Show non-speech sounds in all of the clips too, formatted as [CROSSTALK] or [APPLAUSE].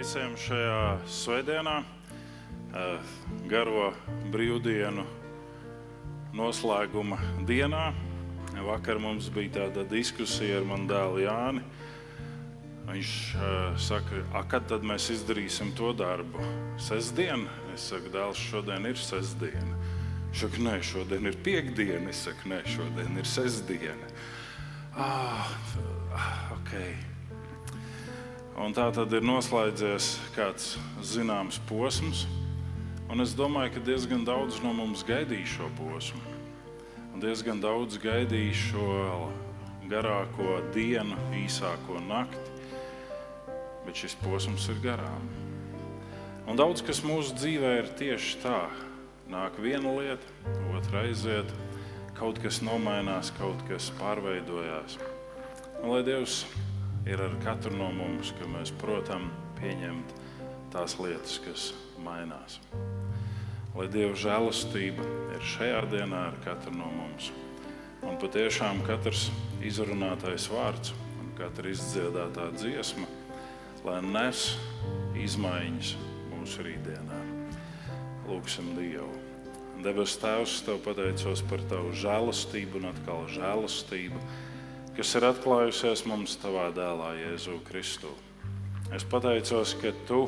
visiem šajā svētdienā, garo brīvdienu noslēguma dienā. Vakar mums bija tāda diskusija ar manu dēlu Jāni. Viņš saka, kad tad mēs izdarīsim to darbu? Sestdien? Es saku, dēls, šodien ir sestdiena. Viņš saka, nē, šodien ir piekdiena. Es saku, nē, šodien ir sestdiena. Ah, okay. Un tā tad ir noslēdzies kāds zināms posms. Un es domāju, ka diezgan daudz no mums gaidīja šo posmu. Un diezgan daudz gaidīja šo garāko dienu, īsāko nakti. Bet šis posms ir garām. Un daudz kas mūsu dzīvē ir tieši tā. Nāk viena lieta, otra aiziet, kaut kas nomainās, kaut kas pārveidojās. Un, lai Dievs ir ar katru no mums, ka mēs, protams, pieņemt tās lietas, kas mainās. Lai Dieva žēlastība ir šajā dienā ar katru no mums. Un patiešām katrs izrunātais vārds un katra izdziedātā dziesma, lai nes izmaiņas mūsu rītdienā. Lūksim Dievu. Debes Tēvs, Tev pateicos par Tavu žēlastību un atkal žēlastību kas ir atklājusies mums tavā dēlā, Jēzu Kristu. Es pateicos, ka tu,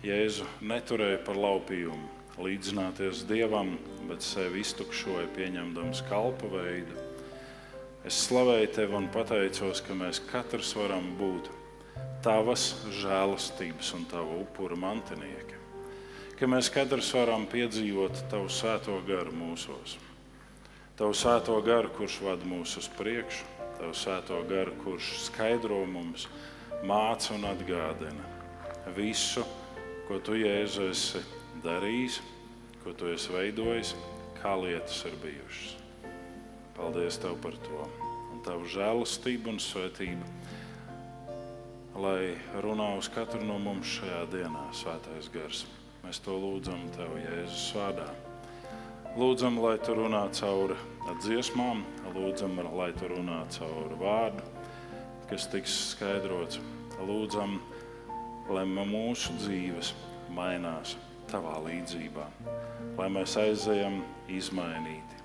Jēzu, neturēji par laupījumu līdzināties Dievam, bet sevi iztukšoji, pieņemdams kalpa veidu. Es slavēju tevi un pateicos, ka mēs katrs varam būt tavas žēlastības un tavu upuru mantinieki. Ka mēs katrs varam piedzīvot tavu svēto garu mūsos. Tavu svēto garu, kurš vada mūs uz priekšu, Tev svēto garu, kurš skaidro mums, māca un atgādina visu, ko tu Jēzu esi darījis, ko tu esi veidojis, kā lietas ir bijušas. Paldies Tev par to. Un Tavu žēlastību un svētību, lai runā uz katru no mums šajā dienā, Svētais Gars. Mēs to lūdzam Tev Jēzus vārdā. Lūdzam, lai tu runā cauri dziesmām, lūdzam, lai tu runā cauri vārdu, kas tiks skaidrots. Lūdzam, lai mūsu dzīves mainās tavā līdzībā, lai mēs aizejam izmainīti.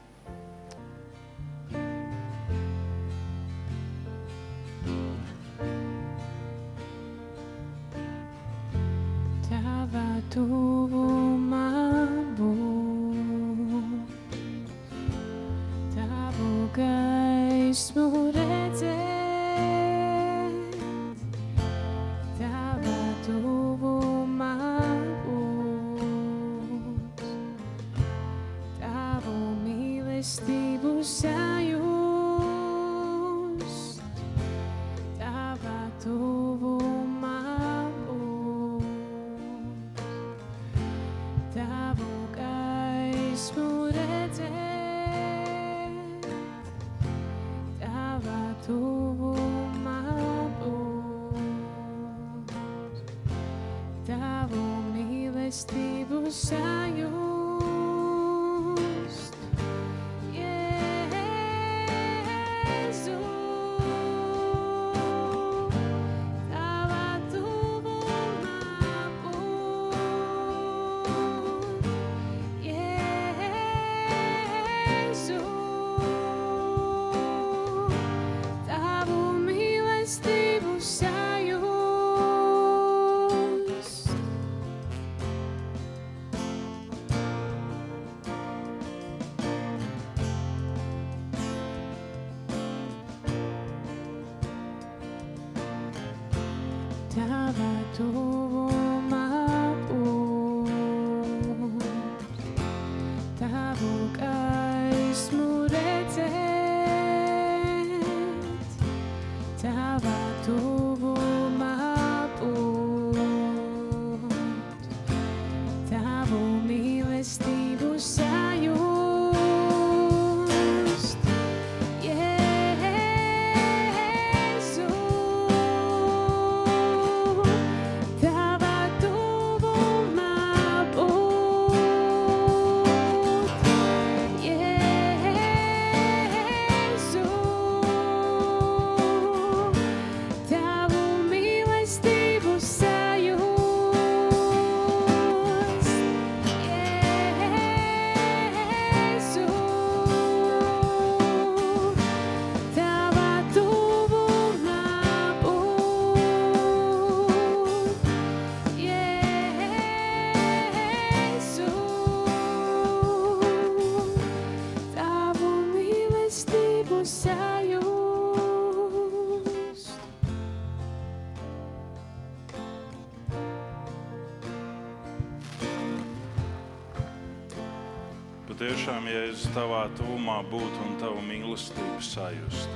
Jēzus, tavā tuvumā būt un tavu mīlestību sajust.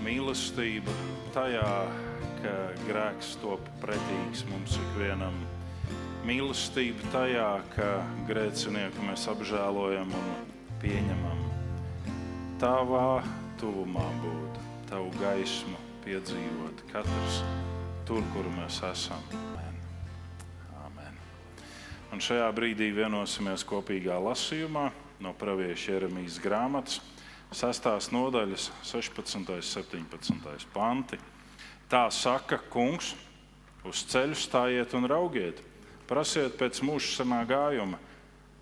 Mīlestība tajā, ka grēks top pretīgs mums ikvienam. Mīlestība tajā, ka grēcinieku mēs apžēlojam un pieņemam. Tavā tuvumā būt, tavu gaismu piedzīvot, katrs tur, kur mēs esam. Un šajā brīdī vienosimies kopīgā lasījumā no pravieša Jeremijas grāmatas, 6. nodaļas, 16. un 17. panti. Tā saka kungs, uz ceļu stājiet un raugiet, prasiet pēc mūža senā gājuma,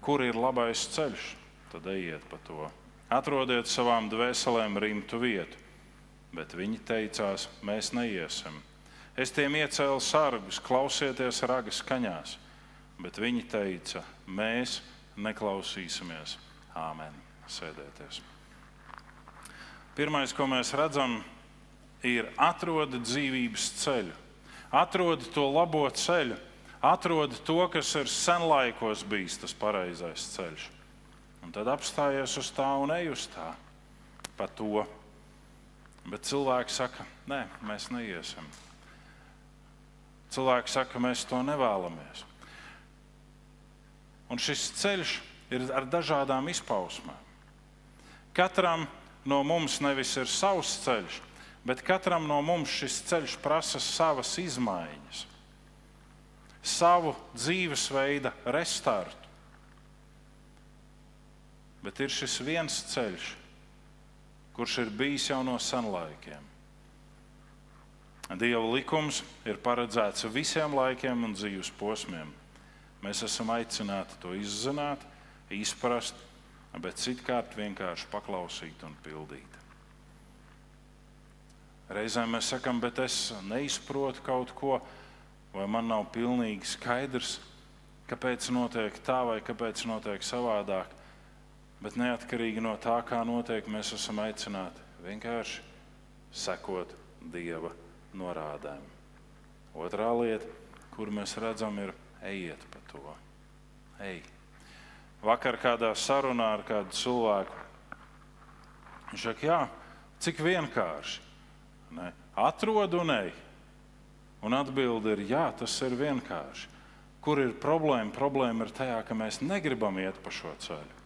kur ir labais ceļš, tad ejiet pa to. Atrodiet savām dvēselēm rimtu vietu, bet viņi teicās, mēs neiesim. Es tiem iecēlu sargus, klausieties ragas skaņās, bet viņi teica, mēs neklausīsimies. Āmen. Sēdieties. Pirmais, ko mēs redzam, ir atrodi dzīvības ceļu, atrodi to labo ceļu, atrodi to, kas ir senlaikos bijis tas pareizais ceļš. Un tad apstājies uz tā un ej uz tā, pa to. Bet cilvēki saka, nē, mēs neiesim. Cilvēki saka, mēs to nevēlamies. Un šis ceļš ir ar dažādām izpausmēm. Katram no mums nevis ir savs ceļš, bet katram no mums šis ceļš prasa savas izmaiņas, savu dzīvesveida restartu. Bet ir šis viens ceļš, kurš ir bijis jau no senlaikiem. Dieva likums ir paredzēts visiem laikiem un dzīves posmiem. Mēs esam aicināti to izzināt, izprast, bet citkārt vienkārši paklausīt un pildīt. Reizēm mēs sakām, bet es neizprotu kaut ko, vai man nav pilnīgi skaidrs, kāpēc notiek tā vai kāpēc notiek savādāk. Bet neatkarīgi no tā, kā notiek, mēs esam aicināti vienkārši sekot Dieva norādēm. Otrā lieta, kur mēs redzam, ir ejiet pa to. Ej. Vakar kādā sarunā ar kādu cilvēku viņš saka, jā, cik vienkārši. Ne? Atrod un ej. Un atbilde ir, jā, tas ir vienkārši. Kur ir problēma? Problēma ir tajā, ka mēs negribam iet pa šo ceļu.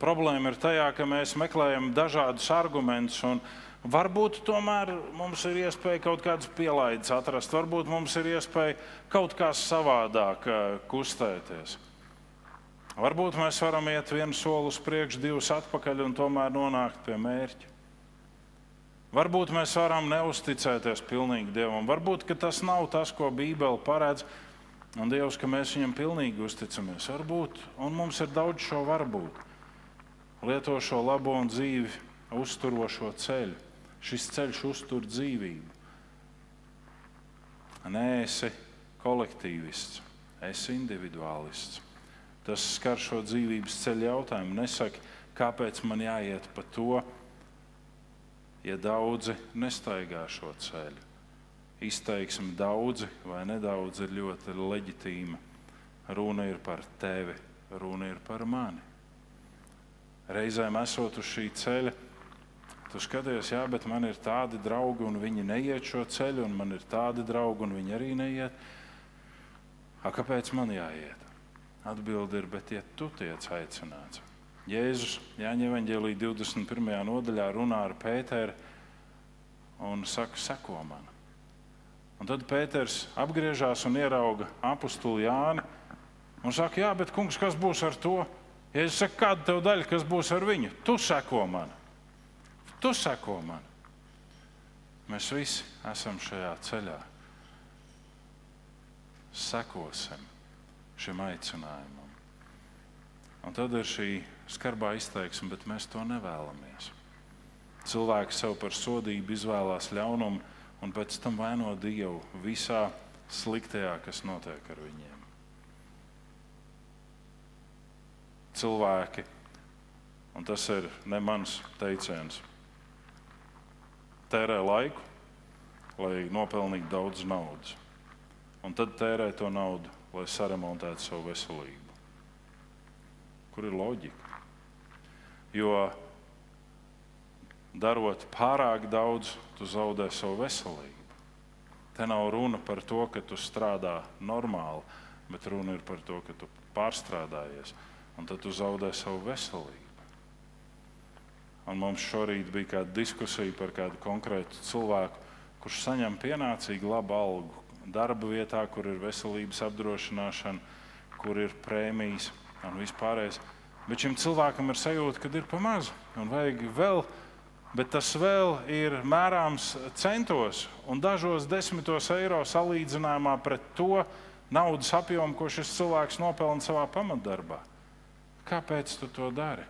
Problēma ir tajā, ka mēs meklējam dažādus argumentus un, Varbūt tomēr mums ir iespēja kaut kādas pielaides atrast, varbūt mums ir iespēja kaut kā savādāk eh, kustēties. Varbūt mēs varam iet vienu soli uz priekšu, divus atpakaļ un tomēr nonākt pie mērķa. Varbūt mēs varam neusticēties pilnīgi Dievam. Varbūt tas nav tas, ko Bībele paredz, un Dievs, ka mēs viņam pilnīgi uzticamies. Varbūt, un mums ir daudz šo varbūt. Lieto šo labo un dzīvi uzturošo ceļu. Šis ceļš uztur dzīvību. Nē, esi kolektīvists, esi individuālists. Tas skar šo dzīvības ceļu jautājumu. Nesaki, kāpēc man jāiet pa to, ja daudzi nestaigā šo ceļu. Izteiksme daudzi vai nedaudz ir ļoti leģitīma. Runa ir par tevi, runa ir par mani. Reizēm esot uz šī ceļa, Tu skaties, jā, bet man ir tādi draugi, un viņi neiet šo ceļu, un man ir tādi draugi, un viņi arī neiet. A, kāpēc man jāiet? Atbilde ir, bet ja tu tiec aicināts. Jēzus Jāņa Evangelija 21. nodaļā runā ar Pēteru un saka, seko man. Un tad Pēters apgriežās un ierauga apakstu Jāni un saka, jā, bet kungs, kas būs ar to? Jēzus saka, kāda tev daļa, kas būs ar viņu? Tu seko man. Tu seko man. Mēs visi esam šajā ceļā. Sekosim šim aicinājumam. Un tad ir šī skarbā izteiksme, bet mēs to nevēlamies. Cilvēki sev par sodību izvēlās ļaunumu un pēc tam vaino Dievu visā sliktajā, kas notiek ar viņiem. Cilvēki, un tas ir ne mans teiciens, tērē laiku, lai nopelnītu daudz naudas. Un tad tērē to naudu, lai saremontētu savu veselību. Kur ir loģika? Jo darot pārāk daudz, tu zaudē savu veselību. Te nav runa par to, ka tu strādā normāli, bet runa ir par to, ka tu pārstrādājies, un tad tu zaudē savu veselību. Un mums šorīt bija kāda diskusija par kādu konkrētu cilvēku, kurš saņem pienācīgu labu algu darba vietā, kur ir veselības apdrošināšana, kur ir prēmijas un vispārējais. Bet šim cilvēkam ir sajūta, ka ir pa maz un vajag vēl, bet tas vēl ir mērāms centos un dažos desmitos eiro salīdzinājumā pret to naudas apjomu, ko šis cilvēks nopelna savā pamatdarbā. Kāpēc tu to dari?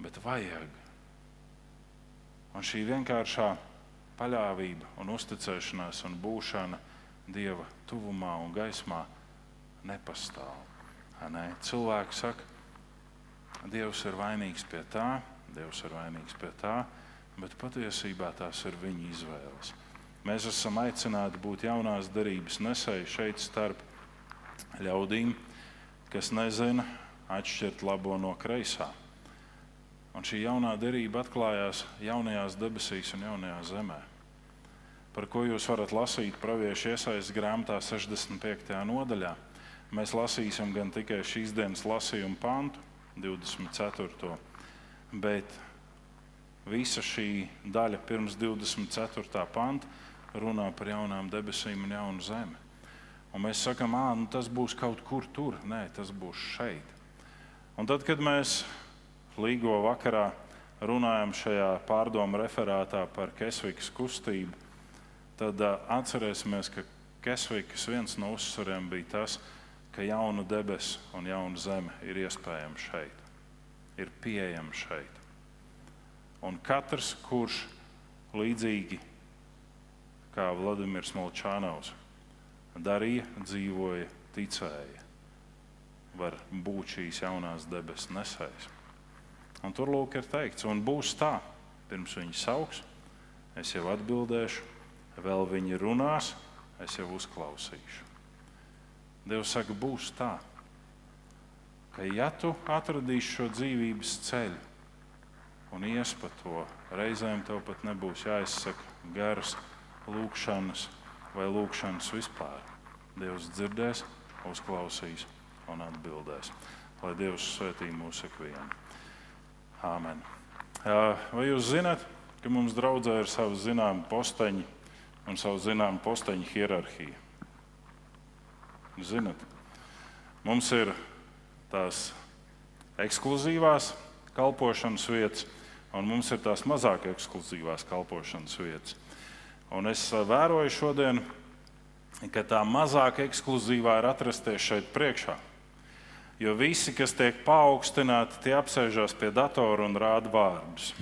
Bet vajag. Un šī vienkāršā paļāvība un uzticēšanās un būšana Dieva tuvumā un gaismā nepastāv. Ne? Cilvēki saka, Dievs ir vainīgs pie tā, Dievs ir vainīgs pie tā, bet patiesībā tās ir viņa izvēles. Mēs esam aicināti būt jaunās darības nesēji šeit starp ļaudīm, kas nezina atšķirt labo no kreisā. Un šī jaunā derība atklājās jaunajās debesīs un jaunajā zemē par ko jūs varat lasīt praviešu iesaistas grāmatā 65. nodaļā. Mēs lasīsim gan tikai šīs dienas lasījumu pantu, 24. bet visa šī daļa pirms 24. panta runā par jaunām debesīm un jaunu zemi. Un mēs sakām, ah, nu tas būs kaut kur tur. Nē, tas būs šeit. Un tad, kad mēs līgo vakarā runājam šajā pārdomu referātā par Kesvikas kustību, tad atcerēsimies, ka Kesvikas viens no uzsvariem bija tas, ka jauna debesis un jauna zeme ir iespējama šeit, ir pieejama šeit. Un katrs, kurš līdzīgi kā Vladimirs Molčānaus darīja, dzīvoja, ticēja, var būt šīs jaunās debesis nesējis. Un tur lūk, ir teikts, un būs tā, pirms viņi sauks, es jau atbildēšu, vēl viņi runās, es jau uzklausīšu. Dievs saka, būs tā, ka ja tu atradīsi šo dzīvības ceļu un ies pa to, reizēm tev pat nebūs jāizsaka garas lūkšanas vai lūkšanas vispār. Dievs dzirdēs, uzklausīs un atbildēs. Lai Dievs svētī mūsu ikvienu. Āmen. Vai jūs zināt, ka mums draudzē ir savi zināmi posteņi un savu zināmu posteņu hierarhiju. Zinat, mums ir tās ekskluzīvās kalpošanas vietas, un mums ir tās mazāk ekskluzīvās kalpošanas vietas. Un es vēroju šodien, ka tā mazāk ekskluzīvā ir atrasties šeit priekšā. Jo visi, kas tiek paaugstināti, tie apsēžās pie datora un rāda vārdus.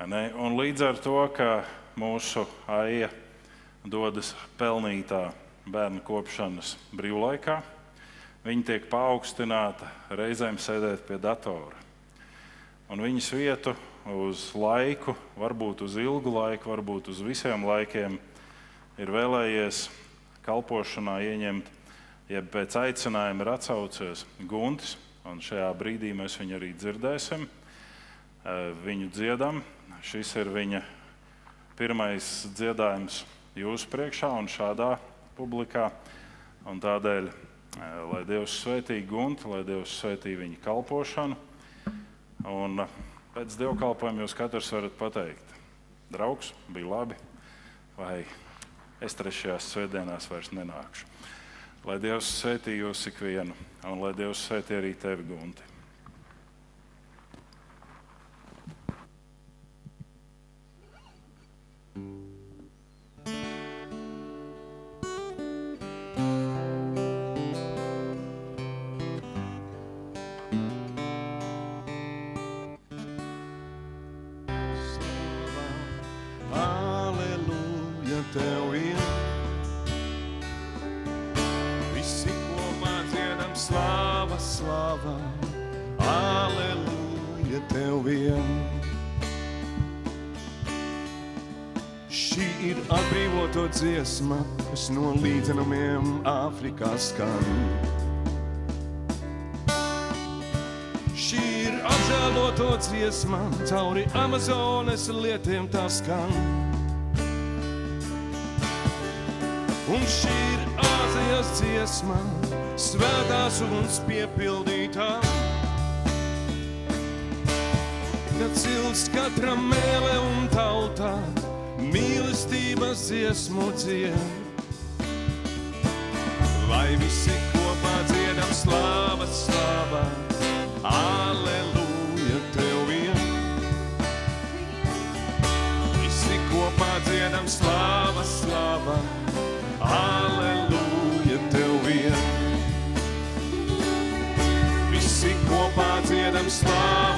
Un līdz ar to, ka mūsu aija dodas pelnītā bērnu kopšanas brīvlaikā. Viņa tiek paaugstināta reizēm sēdēt pie datora. Un viņas vietu uz laiku, varbūt uz ilgu laiku, varbūt uz visiem laikiem, ir vēlējies kalpošanā ieņemt, ja pēc aicinājuma ir atsaucies Guntis. Un šajā brīdī mēs viņu arī dzirdēsim. Viņu dziedam. Šis ir viņa pirmais dziedājums jūsu priekšā un šādā publikā. Un tādēļ, eh, lai Dievs svētī Guntu, lai Dievs svētī viņa kalpošanu. Un eh, pēc dievkalpojuma jūs katrs varat pateikt, draugs, bija labi, vai es trešajās svētdienās vairs nenākšu. Lai Dievs svētī jūs ikvienu, un lai Dievs svētī arī tevi, Gunti. Dziesma, kas no līdzenumiem Āfrikā skan. Nodoto dziesmām cauri Amazonas lietiem tā skan. Un šī ir Āzijas dziesma, svētās uguns piepildītā. Kad cilts katra mēlē un tautā, mīlestības dziesmu dzied. Lai visi kopā dziedam slāva, slāva, aleluja tev vien. Visi kopā dziedam slāva, slāva, aleluja tev vien. Visi kopā dziedam slāva,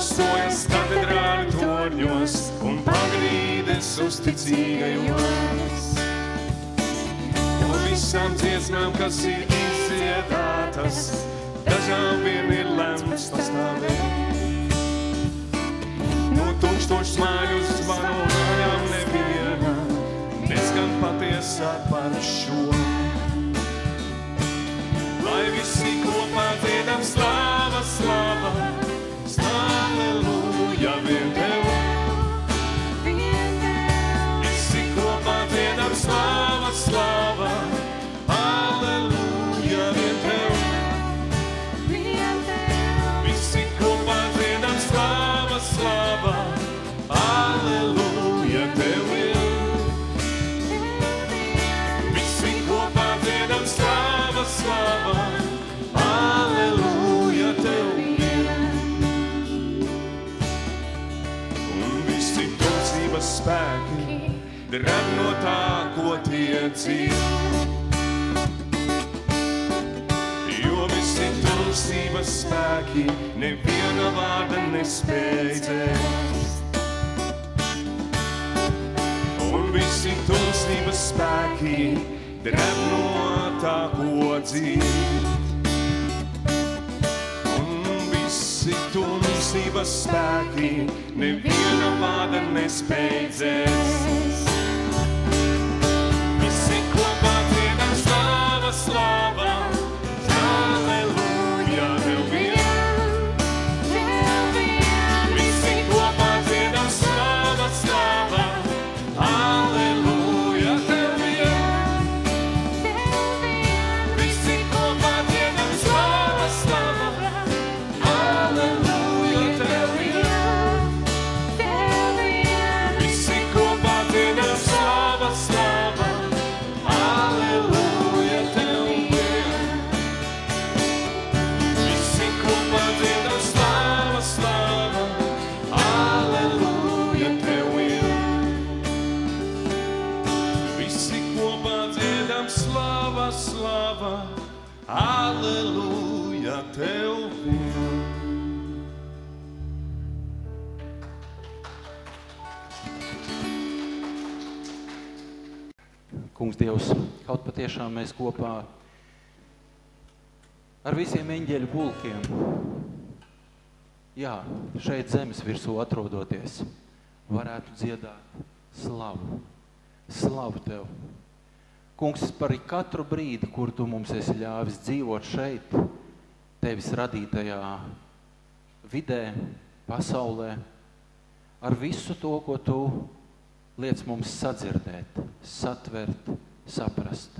atbalstojas katedrāli torņos un pagrīdes uzticīgajos. Un visām dziesmām, kas ir izdziedātas, dažām vien ir lemts pastāvēt. No tūkstošu smāļu zvanu mājām neviena, neskan patiesā par šo. Lai visi kopā dziedam slāva, dreb no tā, ko tie dzīvo. Jo visi tumsības spēki neviena vārda nespēj dzēst. Un visi tumsības spēki dreb no tā, ko dzīvo. Un visi tumsības spēki neviena vārda nespēj love. Slāva, aleluja tev vien. Kungs, Dievs, kaut patiešām mēs kopā ar visiem eņģeļu pulkiem, jā, šeit zemes virsū atrodoties, varētu dziedāt slavu, slavu Tev. Kungs, par katru brīdi, kur Tu mums esi ļāvis dzīvot šeit, Tevis radītajā vidē, pasaulē, ar visu to, ko Tu liec mums sadzirdēt, satvert, saprast.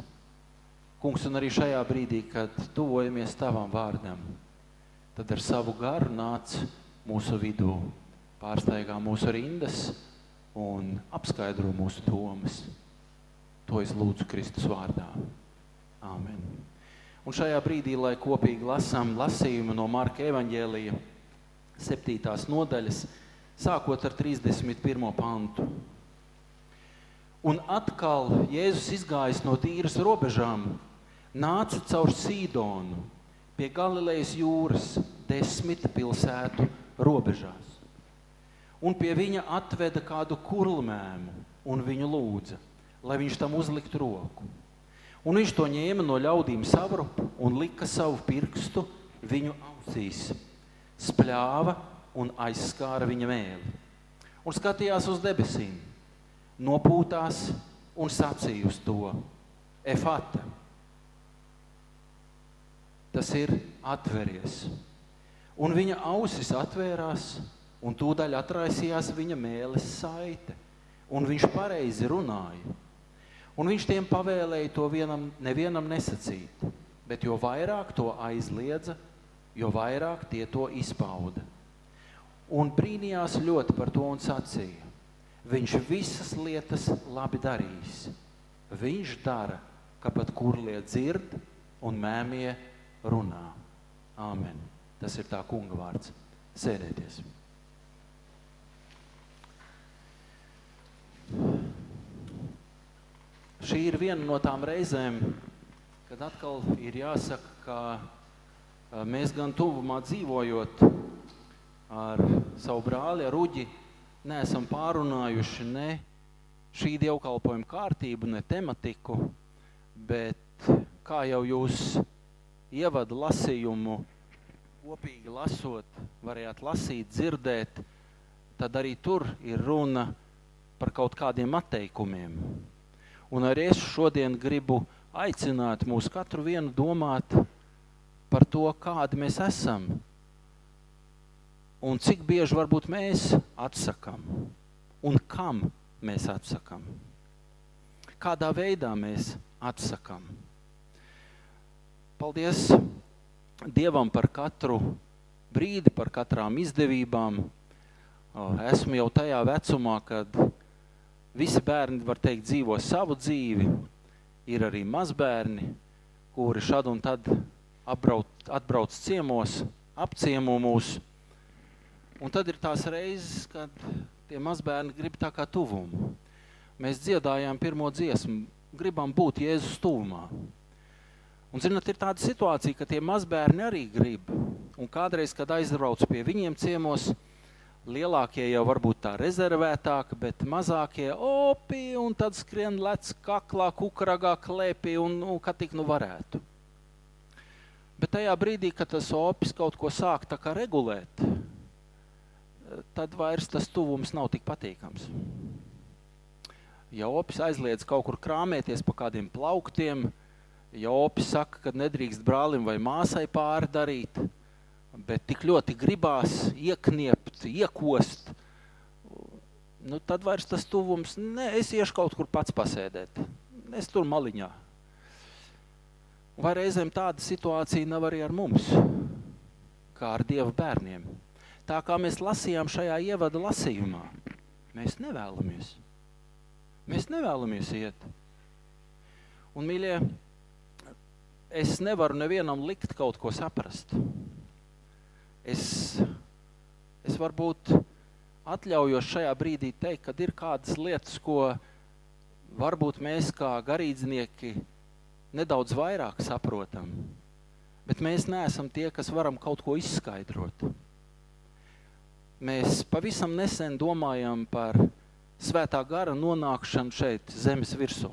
Kungs, un arī šajā brīdī, kad tuvojamies Tavam vārdam, tad ar savu garu nāc mūsu vidū, pārsteigā mūsu rindas un apskaidro mūsu domas. To es lūdzu Kristus vārdā. Āmen. Un šajā brīdī, lai kopīgi lasām lasījumu no Marka evaņģēlija septītās nodaļas, sākot ar 31. pantu. Un atkal Jēzus izgājis no tīras robežām, nāca caur Sīdonu pie Galilejas jūras, desmit pilsētu robežās. Un pie viņa atveda kādu kurlmēmu un viņu lūdza, lai viņš tam uzliktu roku. Un viņš to ņēma no ļaudīm savrupu un lika savu pirkstu viņu ausīs, spļāva un aizskāra viņa mēli. Un skatījās uz debesīm, nopūtās un sacīja uz to efata. Tas ir atveries. Un viņa ausis atvērās, un tūdaļ atraisījās viņa mēlis saite, un viņš pareizi runāja. Un viņš tiem pavēlēja to vienam, nevienam nesacīt, bet jo vairāk to aizliedza, jo vairāk tie to izpauda. Un brīnījās ļoti par to un sacīja, viņš visas lietas labi darīs. Viņš dara, ka pat kurlie dzird un mēmie runā. Āmen. Tas ir tā kunga vārds. Sēdēties. Šī ir viena no tām reizēm, kad atkal ir jāsaka, ka mēs gan tuvumā dzīvojot ar savu brāli, ar Uģi, neesam pārunājuši ne šī dievkalpojuma kārtību, ne tematiku, bet kā jau jūs ievada lasījumu kopīgi lasot, varējāt lasīt, dzirdēt, tad arī tur ir runa par kaut kādiem atteikumiem. Un arī es šodien gribu aicināt mūs katru vienu domāt par to, kādi mēs esam. Un cik bieži varbūt mēs atsakām un kam mēs atsakām. Kādā veidā mēs atsakām. Paldies Dievam par katru brīdi, par katrām izdevībām. Esmu jau tajā vecumā, kad visi bērni, var teikt, dzīvo savu dzīvi. Ir arī mazbērni, kuri šad un tad apbrauc, atbrauc ciemos, apciemo mūs. Un tad ir tās reizes, kad tie mazbērni grib tā kā tuvumu. Mēs dziedājām pirmo dziesmu, gribam būt Jēzus tuvumā. Un, zināt, ir tāda situācija, ka tie mazbērni arī grib. Un kādreiz, kad aizbrauc pie viņiem ciemos, lielākie jau varbūt tā rezervētāki, bet mazākie opi un tad skrien lec kaklā, kukaragā, klēpī un, un kā tik nu varētu. Bet tajā brīdī, kad tas opis kaut ko sāk regulēt, tad vairs tas tuvums nav tik patīkams. Ja opis aizliedz kaut kur krāmēties pa kādiem plauktiem, ja opis saka, ka nedrīkst brālim vai māsai pāri darīt, bet tik ļoti gribās iekniept, iekost, nu tad vairs tas tuvums, ne, es iešu kaut kur pats pasēdēt. Es tur maliņā. Vai reizēm tāda situācija nav arī ar mums, kā ar Dieva bērniem? Tā kā mēs lasījām šajā ievada lasījumā, mēs nevēlamies. Mēs nevēlamies iet. Un, mīļie, es nevaru nevienam likt kaut ko saprast. Es, es varbūt atļaujos šajā brīdī teikt, ka ir kādas lietas, ko varbūt mēs kā garīdznieki nedaudz vairāk saprotam, bet mēs neesam tie, kas varam kaut ko izskaidrot. Mēs pavisam nesen domājam par svētā gara nonākšanu šeit, zemes virsū.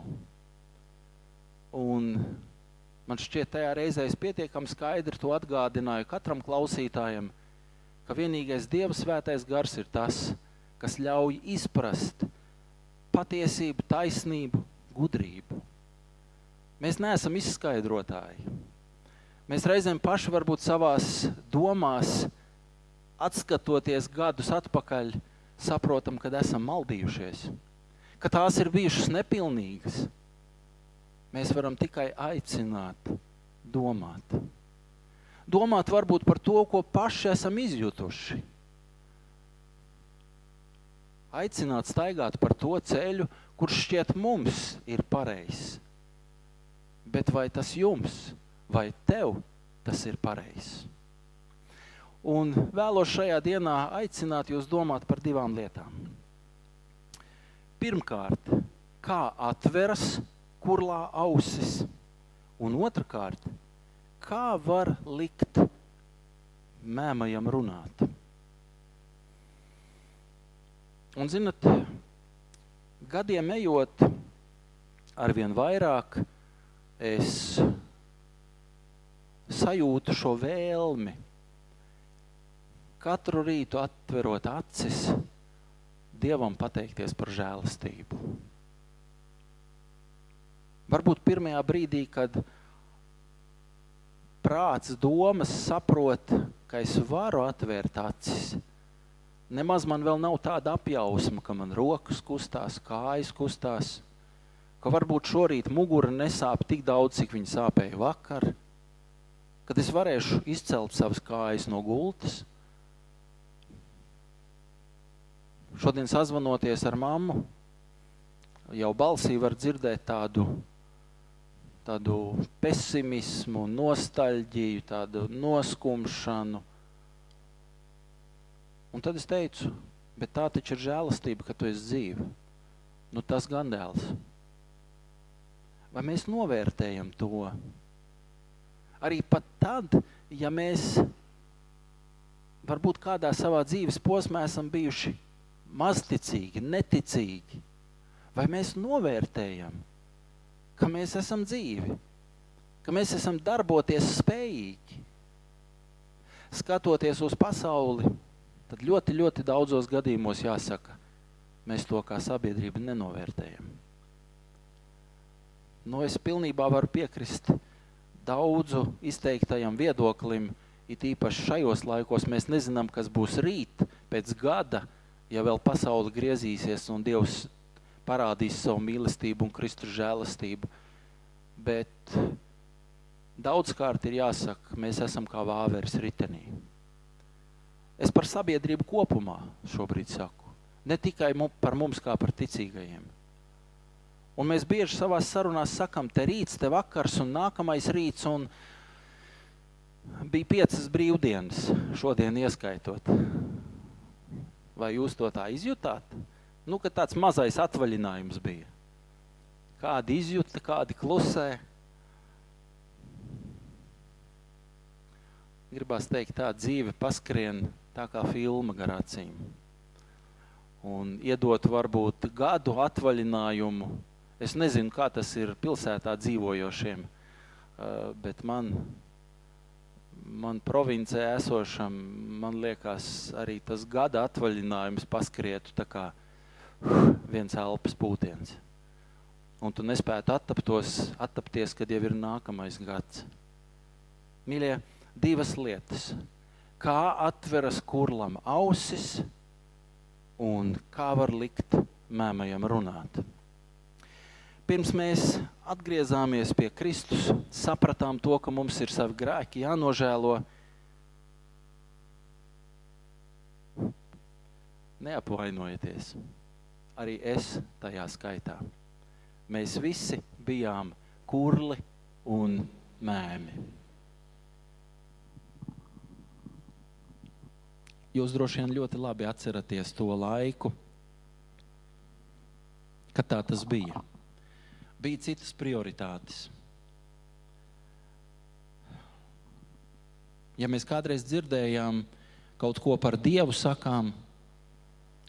Un man šķiet, tajā reizē es pietiekami skaidri to atgādināju katram klausītājam, ka vienīgais Dieva svētais gars ir tas, kas ļauj izprast patiesību, taisnību, gudrību. Mēs neesam izskaidrotāji. Mēs reizēm paši varbūt savās domās, atskatoties gadus atpakaļ, saprotam, ka esam maldījušies, ka tās ir bijušas nepilnīgas. Mēs varam tikai aicināt, domāt. Domāt varbūt par to, ko paši esam izjutuši. Aicināt staigāt par to ceļu, kurš šķiet mums ir pareizs. Bet vai tas jums vai tev tas ir pareizs? Un vēlos šajā dienā aicināt jūs domāt par divām lietām. Pirmkārt, kā atveras kurlā ausis, un otrkārt, kā var likt mēmajam runāt. Un, zinat, gadiem ejot, arvien vairāk es sajūtu šo vēlmi. Katru rītu atverot acis, Dievam pateikties par žēlastību. Varbūt pirmajā brīdī, kad prāts, domas saprot, ka es varu atvērt acis, nemaz man vēl nav tāda apjausma, ka man rokas kustās, kājas kustās, ka varbūt šorīt mugura nesāp tik daudz, cik viņa sāpēja vakar, kad es varēšu izcelt savas kājas no gultas. Šodien sazvanoties ar mammu, jau balsī var dzirdēt tādu, tādu pesimismu, nostalģiju, tādu noskumšanu. Un tad es teicu, bet tā taču ir žēlastība, ka tu esi dzīve. Nu, tas gan dēls. Vai mēs novērtējam to? Arī pat tad, ja mēs varbūt kādā savā dzīves posmā esam bijuši mazticīgi, neticīgi, vai mēs novērtējam, ka mēs esam dzīvi, ka mēs esam darboties spējīgi. Skatoties uz pasauli, tad ļoti, ļoti daudzos gadījumos jāsaka, mēs to kā sabiedrība nenovērtējam. Nu, es pilnībā varu piekrist daudzu izteiktajam viedoklim, it īpaši šajos laikos mēs nezinām, kas būs rīt, pēc gada, ja vēl pasaule griezīsies un Dievs parādīs savu mīlestību un Kristus žēlastību. Bet daudzkārt ir jāsaka, mēs esam kā vāveres ritenī. Es par sabiedrību kopumā šobrīd saku. Ne tikai par mums, kā par ticīgajiem. Un mēs bieži savā sarunā sakām, te rīts, te vakars un nākamais rīts. Un bija piecas brīvdienas, šodien ieskaitot. Vai jūs to tā izjutāt? Nu, ka tāds mazais atvaļinājums bija. Kādi izjūta, kādi klusē. Gribās teikt, tā dzīve paskrien tā kā filma gar acīm. Un iedot varbūt gadu atvaļinājumu. Es nezinu, kā tas ir pilsētā dzīvojošiem, bet man, man provincē esošam, man liekas, arī tas gada atvaļinājums paskrietu tā kā viens elpas pūtiens. Un tu nespētu attaptos, attapties, kad jau ir nākamais gads. Mīļie, divas lietas – kā atveras kurlam ausis un kā var likt mēmajam runāt. Pirms mēs atgriezāmies pie Kristus, sapratām to, ka mums ir savi grēki jānožēlo. Neapvainojieties, arī es tajā skaitā. Mēs visi bijām kurli un mēmi. Jūs droši vien ļoti labi atceraties to laiku, kad tā tas bija. Bija citas prioritātes. Ja mēs kādreiz dzirdējām kaut ko par Dievu, sakām,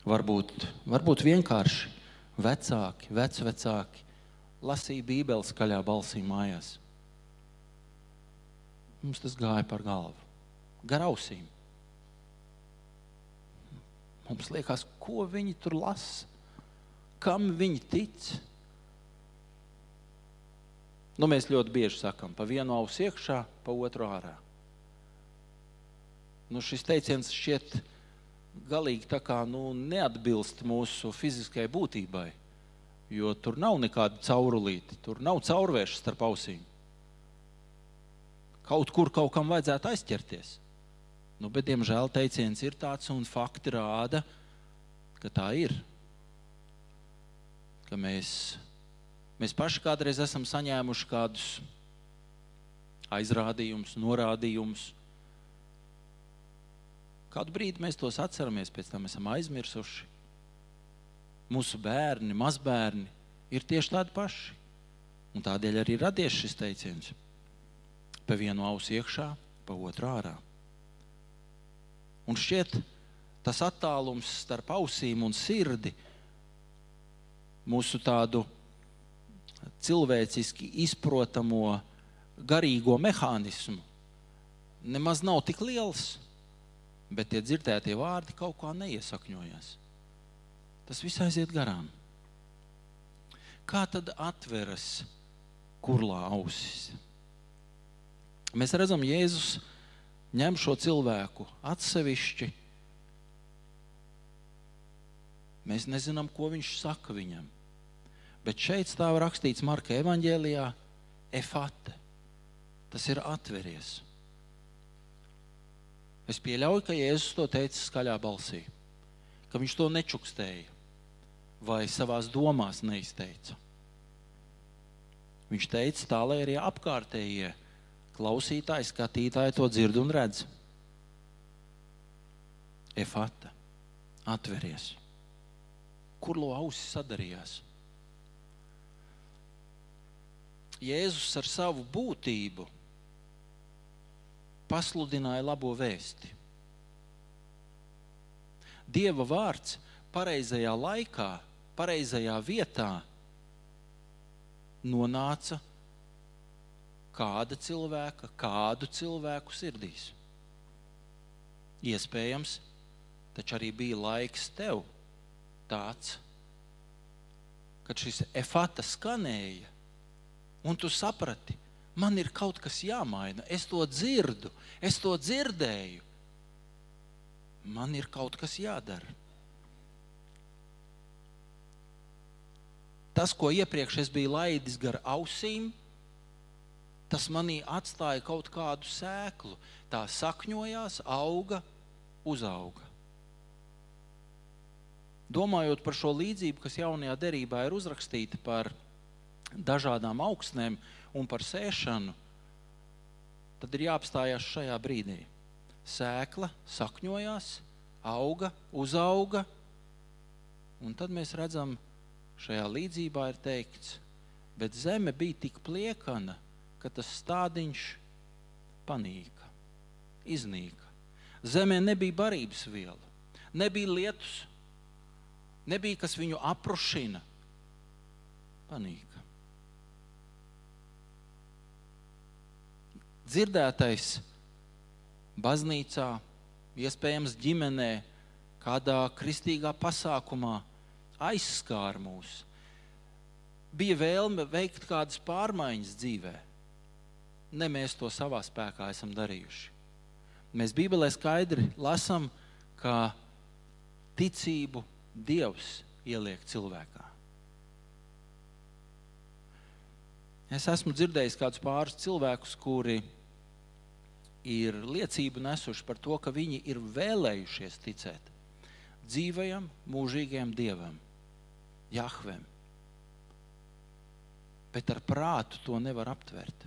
varbūt, varbūt vienkārši vecāki, vecvecāki lasīja Bībeli skaļā balsī mājās. Mums tas gāja par galvu, gar ausīm. Mums liekas, ko viņi tur lasa, kam viņi tic. Nu, mēs ļoti bieži sakām, pa vienu ausu iekšā, pa otru ārā. Nu, šis teiciens šķiet galīgi kā, nu, neatbilst mūsu fiziskajai būtībai, jo tur nav nekāda caurulīte, tur nav caurvēršas starp ausīm. Kaut kur kaut kam vajadzētu aizķerties. Nu, bet, diemžēl, teiciens ir tāds, un fakti rāda, ka tā ir. Ka mēs, mēs paši kādreiz esam saņēmuši kādus aizrādījumus, norādījumus. Kādu brīdi mēs tos atceramies, pēc tam esam aizmirsuši. Mūsu bērni, mazbērni ir tieši tādi paši. Un tādēļ arī radies šis teiciens. Pa vienu ausu iekšā, pa otru ārā. Un šķiet, tas attālums starp ausīm un sirdi mūsu tādu cilvēciski izprotamo garīgo mehānismu nemaz nav tik liels, bet tie dzirdētie vārdi kaut kā neiesakņojas. Tas viss aiziet garām. Kā tad atveras kurlā ausis? Mēs redzam, Jēzus ņem šo cilvēku atsevišķi. Mēs nezinām, ko viņš saka viņam. Bet šeit stāv rakstīts Marka evanģēlijā, efate. Tas ir atveries. Es pieļauju, ka Jēzus to teica skaļā balsī, ka viņš to nečukstēja vai savā domās neizteica. Viņš teica tā, lai arī apkārtējie klausītāji, skatītāji to dzird un redz. Efata, atveries. Kurlo ausis sadarījās? Jēzus ar savu būtību pasludināja labo vēsti. Dieva vārds pareizajā laikā, pareizajā vietā nonāca kāda cilvēka, kādu cilvēku sirdīs. Iespējams, taču arī bija laiks tev tāds, kad šis efata skanēja Un tu saprati, man ir kaut kas jāmaina. Es to dzirdu, es to dzirdēju. Man ir kaut kas jādara. Tas, ko iepriekš es biju laidis gar ausīm, tas manī atstāja kaut kādu sēklu. Tā sakņojās, auga, uzauga. Domājot par šo līdzību, kas jaunajā derībā ir uzrakstīta par dažādām augstnēm un par sēšanu, tad ir jāapstājās šajā brīdī. Sēkla sakņojās, auga, uzauga, un tad mēs redzam, šajā līdzībā ir teikts, bet zeme bija tik pliekana, ka tas stādiņš panīka, iznīka. Zemē nebija barības viela, nebija lietus, nebija kas viņu aprušina. Panīka. Dzirdētais baznīcā, iespējams, ģimenē, kādā kristīgā pasākumā aizskāra mūs. Bija vēlme veikt kādas pārmaiņas dzīvē. Ne mēs to savā spēkā esam darījuši. Mēs Bībelē skaidri lasām, ka ticību Dievs ieliek cilvēkā. Es esmu dzirdējis kādus pāris cilvēkus, kuri ir liecība nesuši par to, ka viņi ir vēlējušies ticēt dzīvajam, mūžīgajam dievam, Jahvem. Bet ar prātu to nevar aptvert.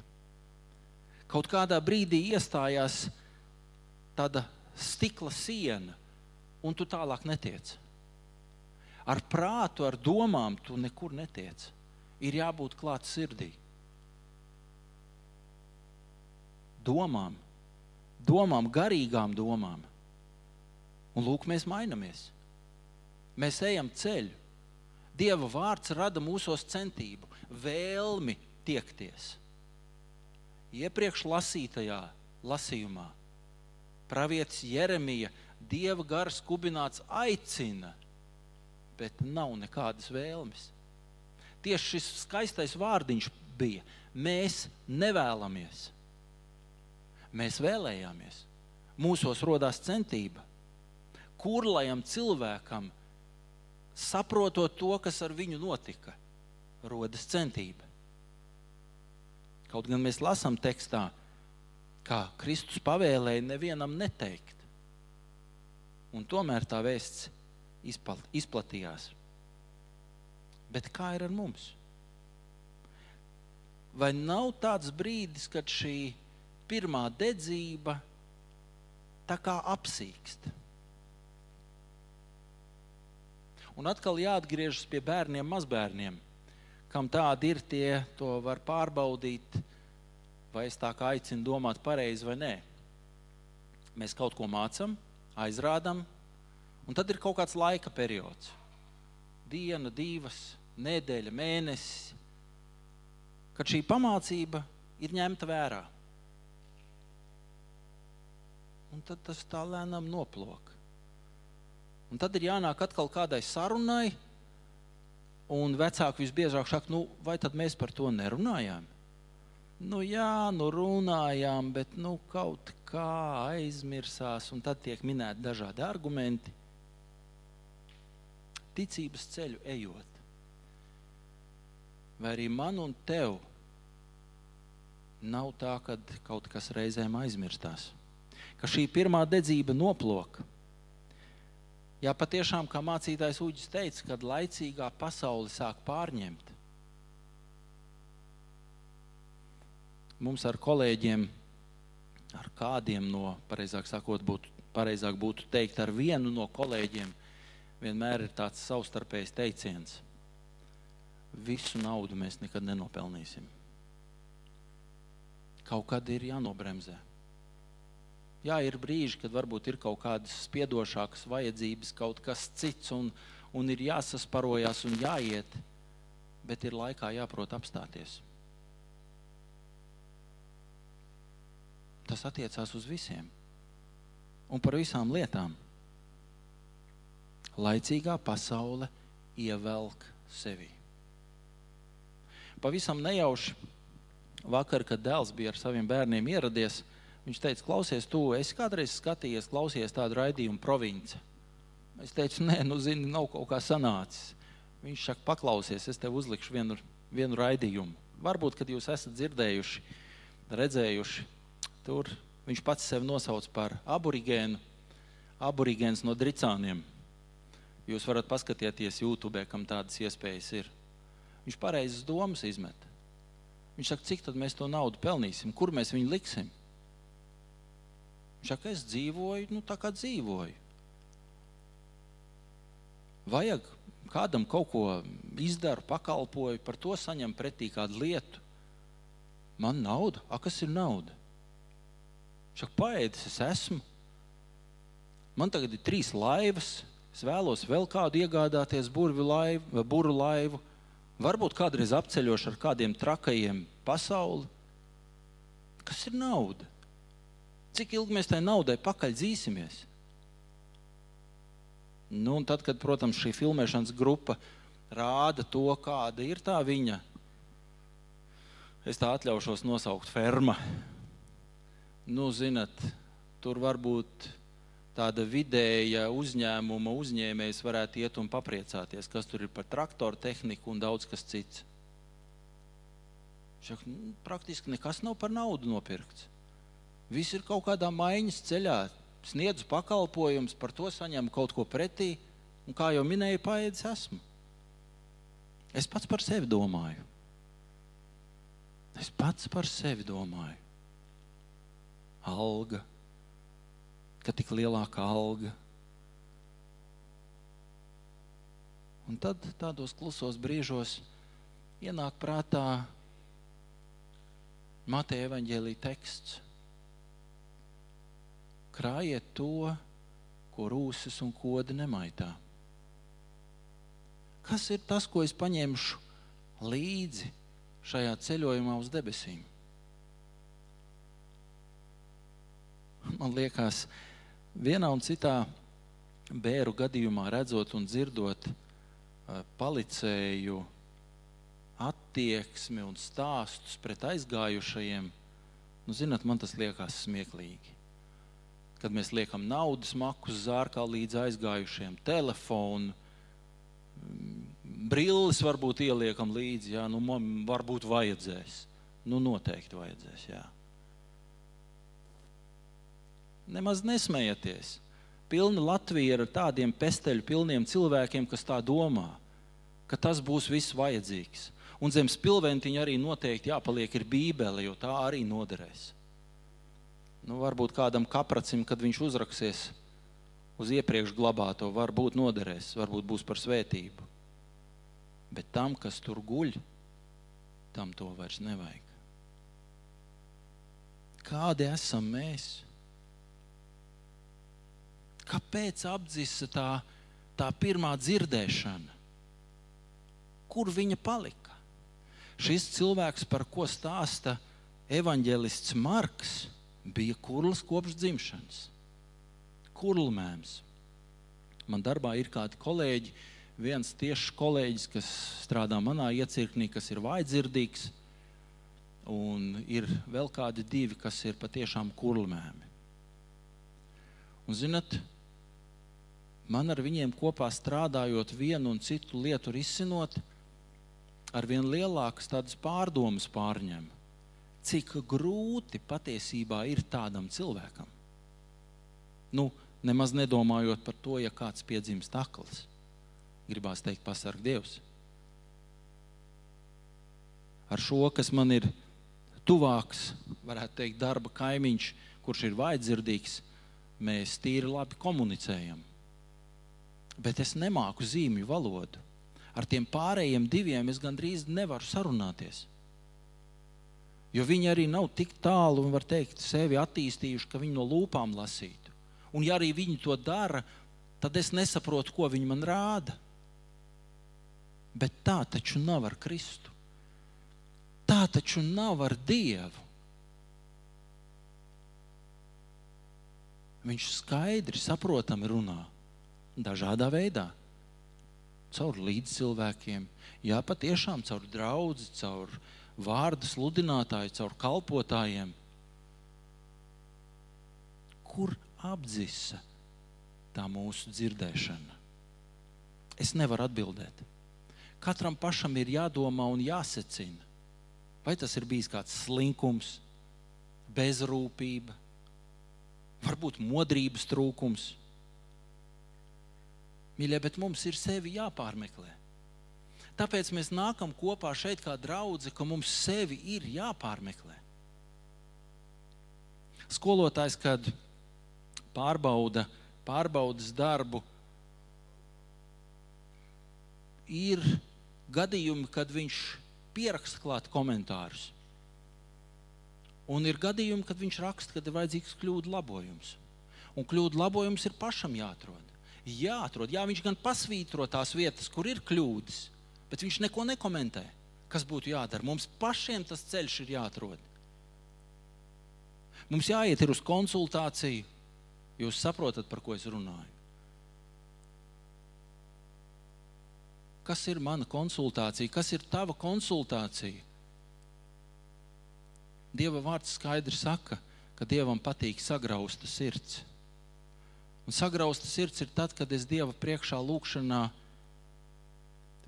Kaut kādā brīdī iestājās tāda stikla siena, un tu tālāk netiec. Ar prātu, ar domām tu nekur netiec. Ir jābūt klāt sirdī. Domām, domām, garīgām domām. Un lūk, mēs mainamies. Mēs ejam ceļu. Dieva vārds rada mūsos centību, vēlmi tiekties. Iepriekš lasītajā lasījumā pravietis Jeremija Dieva gars kubināts aicina, bet nav nekādas vēlmes. Tieši šis skaistais vārdiņš bija: Mēs nevēlamies mēs vēlējāmies. Mūsos radās centība. Kurlajam cilvēkam, saprotot to, kas ar viņu notika, rodas centība. Kaut gan mēs lasām tekstā, kā Kristus pavēlēja nevienam neteikt. Un tomēr tā vēsts izplatījās. Bet kā ir ar mums? Vai nav tāds brīdis, kad šī pirmā dedzība tā kā apsīkst. Un atkal jāatgriežas pie bērniem, mazbērniem, kam tādi ir, tie to var pārbaudīt, vai es tā kā aicinu domāt pareizi vai nē. Mēs kaut ko mācām, aizrādām, un tad ir kaut kāds laika periods. Diena, divas, nedēļa, mēnesis, kad šī pamācība ir ņemta vērā. Un tad tas tā lēnām noplok. Un tad ir jānāk atkal kādai sarunai, un vecāki visbiežāk saka, nu, vai tad mēs par to nerunājām? Nu, jā, nu runājām, bet nu, kaut kā aizmirsās, un tad tiek minēti dažādi argumenti. Ticības ceļu ejot, vai arī man un tev nav tā, ka kaut kas reizēm aizmirstās, ka šī pirmā dedzība noplūka. Jā, patiešām, kā mācītājs Uģis teica, kad laicīgā pasaule sāk pārņemt, mums ar kolēģiem, ar kādiem no, pareizāk sakot, būtu, pareizāk būtu teikt, ar vienu no kolēģiem, vienmēr ir tāds savstarpējs teiciens: Visu naudu mēs nekad nenopelnīsim. Kaut kad ir jānobremzē. Jā, ir brīži, kad varbūt ir kaut kādas spiedošākas vajadzības, kaut kas cits, un, un ir jāsasparojas un jāiet, bet ir laikā jāprot apstāties. Tas attiecās uz visiem un par visām lietām. Laicīgā pasaule ievelk sevi. Pavisam nejauši vakar, kad dēls bija ar saviem bērniem ieradies, viņš teica, klausies, tu esi kādreiz skatījies, klausies tādu raidījumu provinci. Es teicu, nē, nu, zini, nav kaut kā sanācis. Viņš saka, paklausies, es tev uzlikšu vienu, vienu raidījumu. Varbūt, kad jūs esat dzirdējuši, redzējuši Tur viņš pats sevi nosauc par aborigēnu, aborigēns no dricāniem. Jūs varat paskatīties YouTube, kam tādas iespējas ir. Viņš pareizas domas izmet. Viņš saka, cik tad mēs to naudu pelnīsim, kur mēs viņu liksim. Viņš saka, es dzīvoju, nu tā kā dzīvoju. Vajag kādam kaut ko izdarīt, pakalpoju, par to saņem pretī kādu lietu. Man nauda, a kas ir nauda? Šak paēdis es esmu. Man tagad ir trīs laivas. Es vēlos vēl kādu iegādāties burvju laivu, vai buru laivu. Varbūt kādreiz apceļošu ar kādiem trakajiem pasauli. Kas ir nauda? Cik ilgi mēs tai naudai pakaļ dzīsimies? Nu, un tad, kad, protams, šī filmēšanas grupa rāda to, kāda ir tā viņa, es tā atļaušos nosaukt ferma nu, zinat, tur varbūt tāda vidēja uzņēmuma uzņēmējs varētu iet un papriecāties, kas tur ir par traktoru tehniku un daudz kas cits. Šak, nu, praktiski nekas nav par naudu nopirkts. Viss ir kaut kādā maiņas ceļā. Sniedzu pakalpojumus, par to saņemu kaut ko pretī. Un, kā jau minēju, paēdis esmu. Es pats par sevi domāju. Es pats par sevi domāju alga, ka tik lielāka alga. Un tad tādos klusos brīžos ienāk prātā Mateja evaņģēlī teksts. Krājiet to, ko rūsas un kodi nemaitā. Kas ir tas, ko es paņemšu līdzi šajā ceļojumā uz debesīm? man liekas, vienā un citā bēru gadījumā redzot un dzirdot palicēju attieksmi un stāstus pret aizgājušajiem, nu, zinat, man tas liekas smieklīgi. Kad mēs liekam naudas makus zārkā līdz aizgājušiem, telefonu, brilles varbūt ieliekam līdzi, jā, nu, man varbūt vajadzēs. Nu, noteikti vajadzēs, jā nemaz nesmējieties. Pilna Latvija ir ar tādiem pesteļu pilniem cilvēkiem, kas tā domā, ka tas būs viss vajadzīgs. Un zem spilventiņa arī noteikti jāpaliek ir Bībele, jo tā arī noderēs. Nu, varbūt kādam kapracim, kad viņš uzraksies uz iepriekš glabāto, varbūt noderēs, varbūt būs par svētību. Bet tam, kas tur guļ, tam to vairs nevajag. Kādi esam mēs? Kāpēc apdzisa tā, tā pirmā dzirdēšana? kur viņa palika. Šis cilvēks, par ko stāsta evanģēlists Marks, bija kurls kopš dzimšanas. Kurlmēms. Man darbā ir kādi kolēģi, viens tieši kolēģis, kas strādā manā iecirknī, kas ir vājdzirdīgs, un ir vēl kādi divi, kas ir patiešām kurlmēmi. Un, zinat, man ar viņiem kopā strādājot, vienu un citu lietu risinot, ar vien lielākas tādas pārdomas pārņem, cik grūti patiesībā ir tādam cilvēkam. Nu, nemaz nedomājot par to, ja kāds piedzimst akls. Gribās teikt, pasarg Dievs. Ar šo, kas man ir tuvāks, varētu teikt, darba kaimiņš, kurš ir vājdzirdīgs, mēs tīri labi komunicējam. Bet es nemāku zīmju valodu. Ar tiem pārējiem diviem es gandrīz nevaru sarunāties. Jo viņi arī nav tik tālu var teikt, sevi attīstījuši, ka viņi no lūpām lasītu. Un, ja arī viņi to dara, tad es nesaprotu, ko viņi man rāda. Bet tā taču nav ar Kristu. Tā taču nav ar Dievu. Viņš skaidri, saprotami runā dažādā veidā. Caur līdzcilvēkiem, jā, patiešām caur draugu, caur vārdu sludinātāju, caur kalpotājiem. Kur apdzisa tā mūsu dzirdēšana? Es nevaru atbildēt. Katram pašam ir jādomā un jāsecina. Vai tas ir bijis kāds slinkums, bezrūpība, varbūt modrības trūkums. Mīļie, bet mums ir sevi jāpārmeklē. Tāpēc mēs nākam kopā šeit kā draugi, ka mums sevi ir jāpārmeklē. Skolotājs, kad pārbauda pārbaudas darbu, ir gadījumi, kad viņš pieraksta klāt komentārus. Un ir gadījumi, kad viņš raksta, ka ir vajadzīgs kļūdu labojums. Un kļūdu labojums ir pašam jāatrod. Jāatrod, jā, viņš gan pasvītro tās vietas, kur ir kļūdas, bet viņš neko nekomentē. Kas būtu jādara? Mums pašiem tas ceļš ir jāatrod. Mums jāiet uz konsultāciju. Jūs saprotat, par ko es runāju. Kas ir mana konsultācija? Kas ir tava konsultācija? Dieva vārds skaidri saka, ka Dievam patīk sagrausta sirds. Un sagrausta sirds ir tad, kad es Dieva priekšā lūkšanā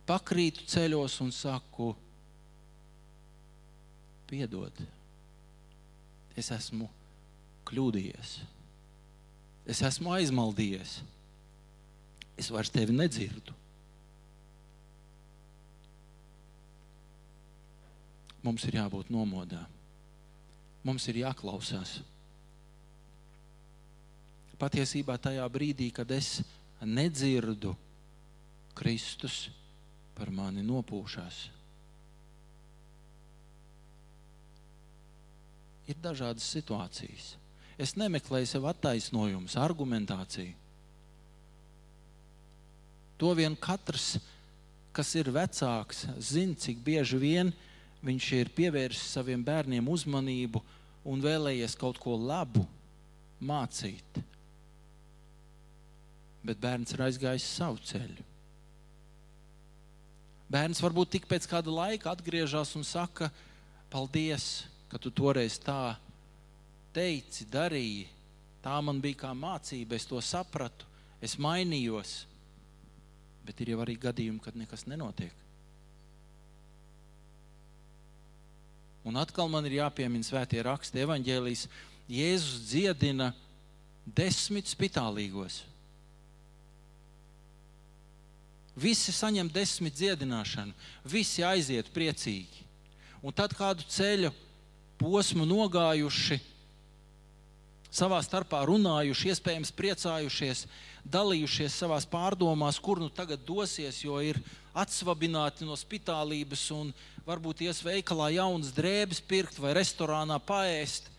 pakrītu ceļos un saku, piedod, es esmu kļūdījies, es esmu aizmaldījies, es vairs tevi nedzirdu. Mums ir jābūt nomodā mums ir jāklausās. Patiesībā tajā brīdī, kad es nedzirdu, Kristus par mani nopūšās. Ir dažādas situācijas. Es nemeklēju sev attaisnojumus, argumentāciju. To vien katrs, kas ir vecāks, zina, cik bieži vien viņš ir pievērsis saviem bērniem uzmanību un vēlējies kaut ko labu mācīt. Bet bērns ir aizgājis savu ceļu. Bērns varbūt tik pēc kāda laika atgriežas un saka, paldies, ka tu toreiz tā teici, darīji. Tā man bija kā mācība, es to sapratu, es mainījos. Bet ir jau arī gadījumi, kad nekas nenotiek. Un atkal man ir jāpiemina svētie raksti, evaņģēlijas. Jēzus dziedina desmit spitālīgos. Visi saņem desmit dziedināšanu, visi aiziet priecīgi. Un tad kādu ceļu posmu nogājuši, savā starpā runājuši, iespējams, priecājušies, dalījušies savā pārdomās, kur nu tagad dosies, jo ir atsvabināti no spitālības un varbūt ies veikalā jaunas drēbes pirkt vai restorānā paēst.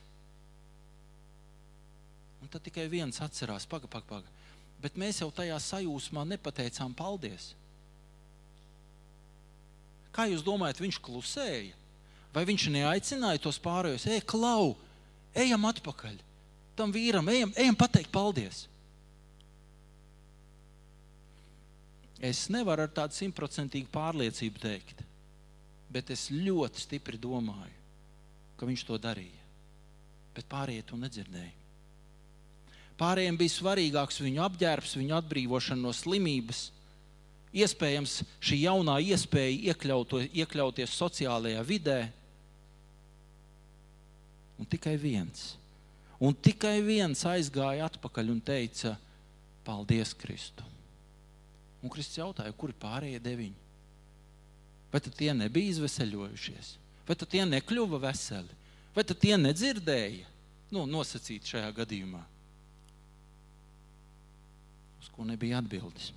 Un tad tikai viens atcerās, paga, paga, paga. Bet mēs jau tajā sajūsmā nepateicām paldies. Kā jūs domājat, viņš klusēja? Vai viņš neaicināja tos pārējos? Ej, klau, ejam atpakaļ. Tam vīram, ejam, ejam pateikt paldies. Es nevaru ar tādu simtprocentīgu pārliecību teikt, bet es ļoti stipri domāju, ka viņš to darīja. Bet pārējie to nedzirdēja. Pārējiem bija svarīgāks viņu apģērbs, viņu atbrīvošana no slimības. Iespējams, šī jaunā iespēja iekļauto, iekļauties sociālajā vidē. Un tikai viens. Un tikai viens aizgāja atpakaļ un teica: Paldies, Kristu! Un Kristus jautāja, kur ir pārējie deviņi? Vai tie nebija izveseļojušies? Vai tie nekļuva veseli? Vai tie nedzirdēja? Nu, nosacīt šajā gadījumā. Ko nebija atbildes.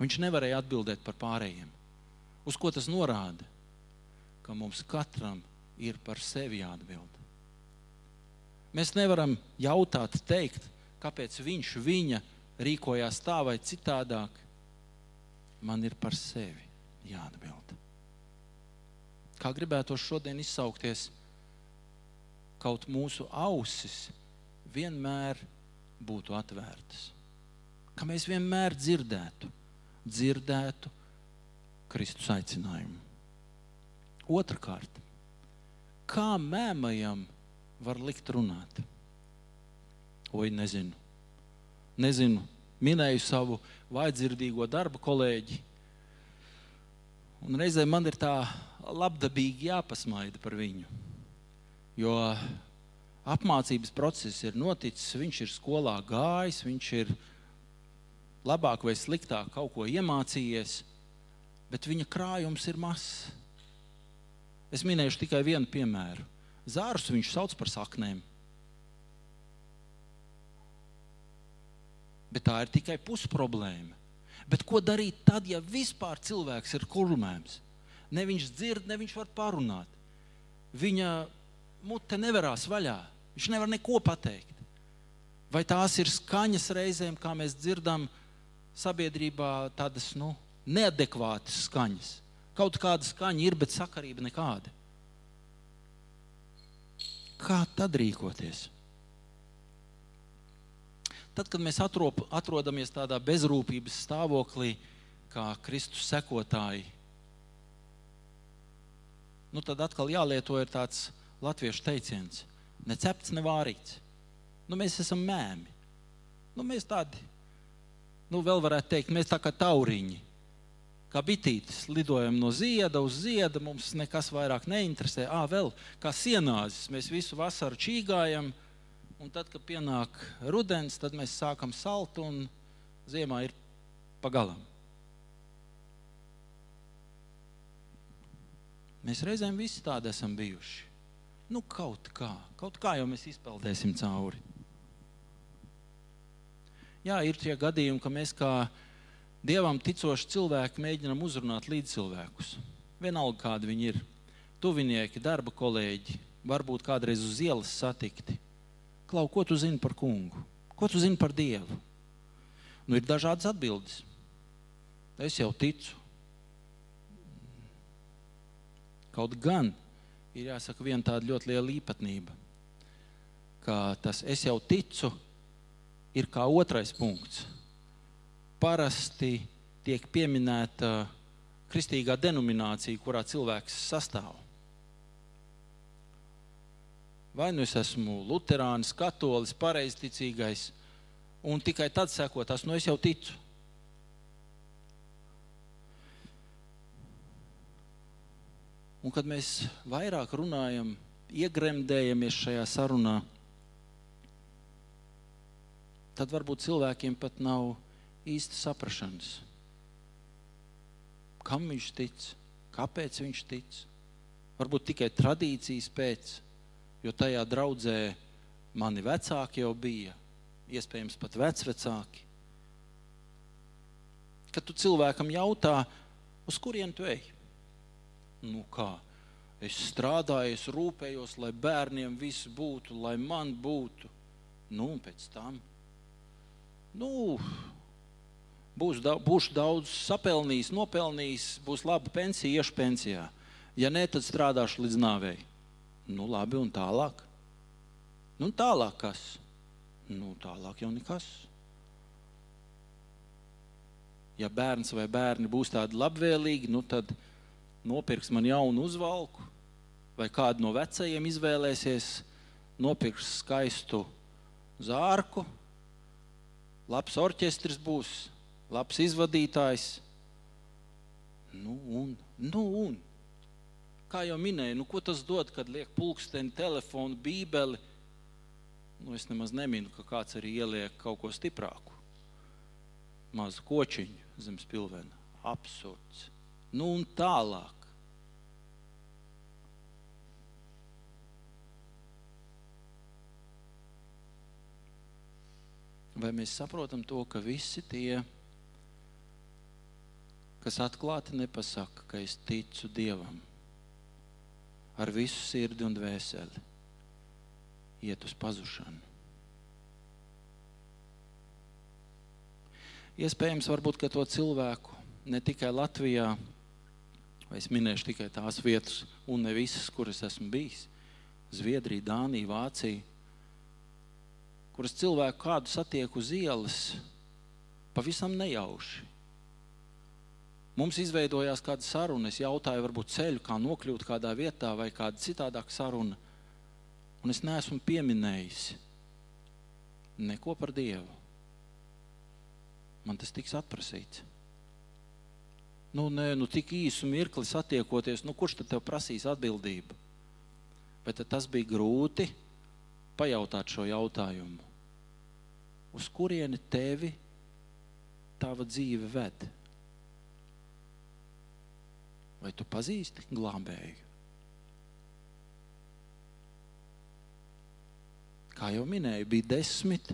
Viņš nevarēja atbildēt par pārējiem. Uz ko tas norāda? Ka mums katram ir par sevi jāatbild. Mēs nevaram jautāt, teikt, kāpēc viņš, viņa rīkojās tā vai citādāk. Man ir par sevi jāatbild. Kā gribētu šodien izsaukties, kaut mūsu ausis vienmēr būtu atvērtas. Ka mēs vienmēr dzirdētu, dzirdētu Kristus aicinājumu. Otrakārt, kā mēmajam var likt runāt? Oi, nezinu. Nezinu, minēju savu vaidzirdīgo darba kolēģi. Un reizē man ir tā labdabīgi jāpasmaida par viņu. Jo apmācības process ir noticis, viņš ir skolā gājis, viņš ir labāk vai sliktāk kaut ko iemācījies, bet viņa krājums ir mazs. Es minēšu tikai vienu piemēru. Zārus viņš sauc par saknēm. Bet tā ir tikai pusproblēma. Bet ko darīt tad, ja vispār cilvēks ir kurmēms? Ne viņš dzird, ne viņš var parunāt. Viņa mute nevarās vaļā. Viņš nevar neko pateikt. Vai tās ir skaņas reizēm, kā mēs dzirdam sabiedrībā, tādas nu, neadekvātas skaņas? Kaut kāda skaņa ir, bet sakarība nekāda. Kā tad rīkoties? Tad, kad mēs atrop, atrodamies tādā bezrūpības stāvoklī, kā Kristus sekotāji, nu tad atkal jālieto tāds latviešu teiciens - ne cepts, ne vārīts. Nu, mēs esam mēmi. Nu, mēs tādi, nu, vēl varētu teikt, mēs tā kā tauriņi. Kā bitītes lidojam no zieda uz ziedu, mums nekas vairāk neinteresē. Ah, vēl kā sienāzes, mēs visu vasaru čīgājam, un tad, kad pienāk rudens, tad mēs sākam salt, un ziemā ir pagalam. Mēs reizēm visi tādi esam bijuši. Nu, kaut kā, kaut kā jau mēs izpeldēsim cauri. Jā, ir tie gadījumi, ka mēs kā dievam ticoši cilvēki mēģinām uzrunāt līdzcilvēkus. Vienalga, kādi viņi ir. Tuvinieki, darba kolēģi, varbūt kādreiz uz ielas satikti. Klau, ko tu zini par kungu? Ko tu zini par dievu? Nu, ir dažādas atbildes. Es jau ticu. Kaut gan ir jāsaka viena tāda ļoti liela īpatnība, ka tas es jau ticu, ir kā otrais punkts. Parasti tiek pieminēta kristīgā denominācija, kurā cilvēks sastāv. Vai nu es esmu luterānis, katolis, pareizticīgais, un tikai tad sekot tas, nu es jau ticu. Un kad mēs vairāk runājam, iegremdējamies šajā sarunā, tad varbūt cilvēkiem pat nav īsti saprašanas. Kam viņš tic, kāpēc viņš tic? Varbūt tikai tradīcijas pēc, jo tajā draudzē mani vecāki jau bija, iespējams, pat vecvecāki. Kad tu cilvēkam jautā, uz kurien tu ej? Nu kā? Es strādāju, es rūpējos, lai bērniem viss būtu, lai man būtu. Nu, un pēc tam, nu, būs da, būšu daudz sapelnījis, nopelnījis, būs laba pensija, iešu pensijā. Ja nē, tad strādāšu līdz nāvei. Nu, labi, un tālāk. Nu, tālāk kas? Nu, tālāk jau nekas. Ja bērns vai bērni būs tādi labvēlīgi, nu, tad nopirks man jaunu uzvalku, vai kādu no vecajiem izvēlēsies, nopirks skaistu zārku, labs orķestris būs, labs izvadītājs. Nu, un, nu, un. Kā jau minēju, nu, ko tas dod, kad liek pulksteni, telefonu, bībeli? Nu, es nemaz neminu, ka kāds arī ieliek kaut ko stiprāku. Mazu kočiņu zem spilvena. Absurds. Nu, un tālāk. Vai mēs saprotam to, ka visi tie, kas atklāti nepasaka, ka es ticu Dievam ar visu sirdi un dvēseli, iet uz pazušanu? Iespējams, varbūt, to cilvēku ne tikai Latvijā, vai es minēšu tikai tās vietas, un ne visas, kuras esmu bijis, Zviedrija, Dānija, Vācija kuras cilvēku kādu satieku uz ielas, pavisam nejauši. Mums izveidojās kāda saruna, es jautāju, varbūt ceļu, kā nokļūt kādā vietā vai kāda citādāka saruna. Un es neesmu pieminējis neko par Dievu. Man tas tiks atprasīts. Nu, nē, nu tik īsu mirkli satiekoties, nu, kurš tad tev prasīs atbildību? Bet tas bija grūti pajautāt šo jautājumu. Uz kurieni tevi tava dzīve ved? Vai tu pazīsti glābēju? Kā jau minēju, bija desmit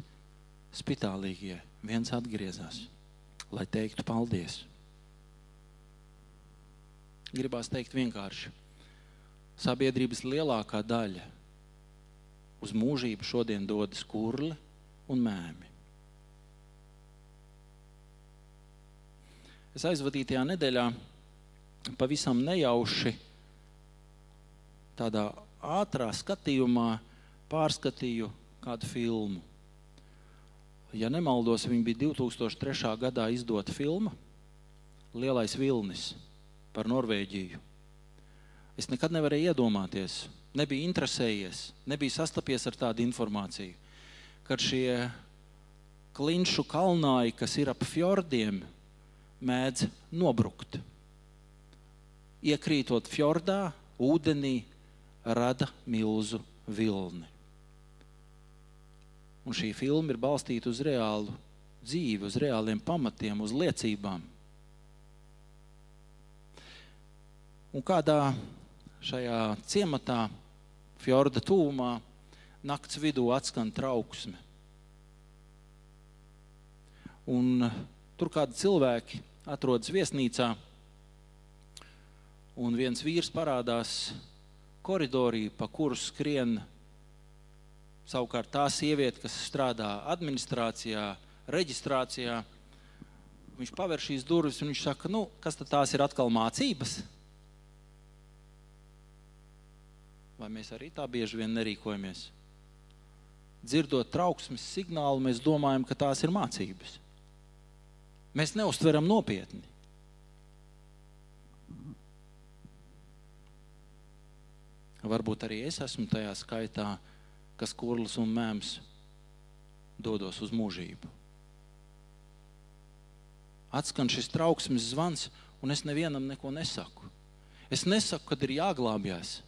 spitālīgie. Viens atgriezās, lai teiktu paldies. Gribās teikt vienkārši. Sabiedrības lielākā daļa uz mūžību šodien dodas kurli un mēmi. Es aizvadītajā nedēļā pavisam nejauši tādā ātrā skatījumā pārskatīju kādu filmu. Ja nemaldos, viņa bija 2003. gadā izdota filma Lielais Vilnis par Norvēģiju. Es nekad nevarēju iedomāties, nebiju interesējies, nebiju sastapies ar tādu informāciju, kad šie klinšu kalnāji, kas ir ap fjordiem, mēdz nobrukt. Iekrītot fjordā, ūdenī rada milzu vilni. Un šī filma ir balstīta uz reālu dzīvi, uz reāliem pamatiem, uz liecībām. Un kādā šajā ciematā, fjorda tūmā, nakts vidū atskan trauksme. Un tur kādi cilvēki atrodas viesnīcā, un viens vīrs parādās koridorī, pa kuru skrien savukārt tā sieviete, kas strādā administrācijā, reģistrācijā. Viņš paver šīs durvis un viņš saka, nu, kas tad tās ir atkal mācības? Vai mēs arī tā bieži vien nerīkojamies? Dzirdot trauksmes signālu, mēs domājam, ka tās ir mācības. Mēs neustveram nopietni. Varbūt arī es esmu tajā skaitā, kas kurls un mēms dodos uz mūžību. Atskan šis trauksmes zvans, un es nevienam neko nesaku. Es nesaku, kad ir jāglābjas.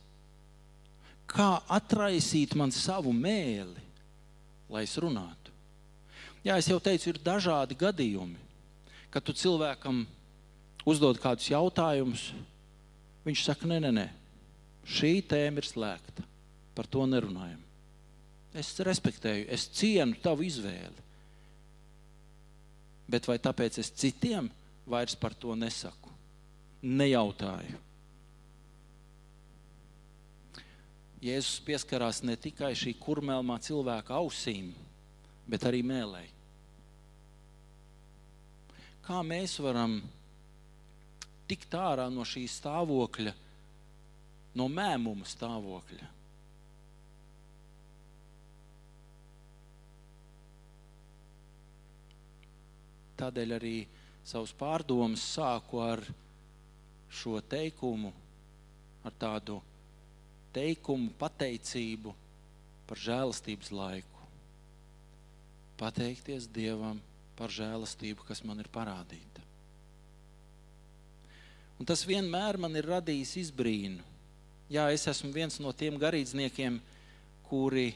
Kā atraisīt man savu mēli, lai es runātu? Jā, es jau teicu, ir dažādi gadījumi, kad tu cilvēkam uzdod kādus jautājumus. Viņš saka, nē, nē, nē, šī tēma ir slēgta. Par to nerunājam. Es respektēju, es cienu tavu izvēli. Bet vai tāpēc es citiem vairs par to nesaku? Nejautāju. Jēzus pieskarās ne tikai šī kurmelmā cilvēka ausīm, bet arī mēlēji. Kā mēs varam tikt ārā no šī stāvokļa, no mēmuma stāvokļa. Tādēļ arī savus pārdomas sāku ar šo teikumu, ar tādu teikumu, pateicību par žēlastības laiku. Pateikties Dievam par žēlastību, kas man ir parādīta. Un tas vienmēr man ir radījis izbrīnu. Jā, es esmu viens no tiem garīdzniekiem, kuri,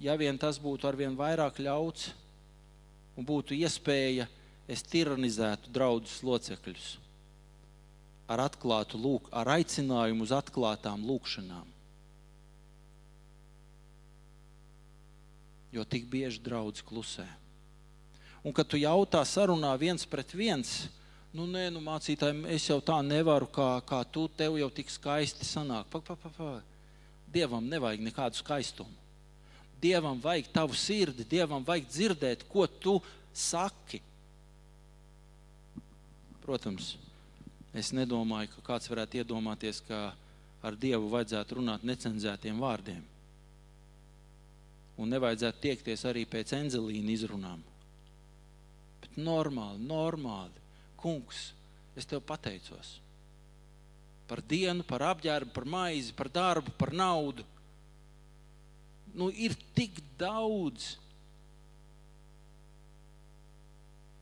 ja vien tas būtu arvien vairāk ļauts un būtu iespēja, es tiranizētu draugus locekļus ar lūk, ar aicinājumu uz atklātām lūkšanām. Jo tik bieži draugs klusē. Un kad tu jautā sarunā viens pret viens, nu nē, nu mācītājiem, es jau tā nevaru, kā, kā tu, tev jau tik skaisti sanāk. Pa, pa, pa, pa. Dievam nevajag nekādu skaistumu. Dievam vajag tavu sirdi, Dievam vajag dzirdēt, ko tu saki. Protams, es nedomāju, ka kāds varētu iedomāties, ka ar Dievu vajadzētu runāt necenzētiem vārdiem. Un nevajadzētu tiekties arī pēc enzelīna izrunām. Bet normāli, normāli. Kungs, es tev pateicos par dienu, par apģērbu, par maizi, par darbu, par naudu. Nu, ir tik daudz.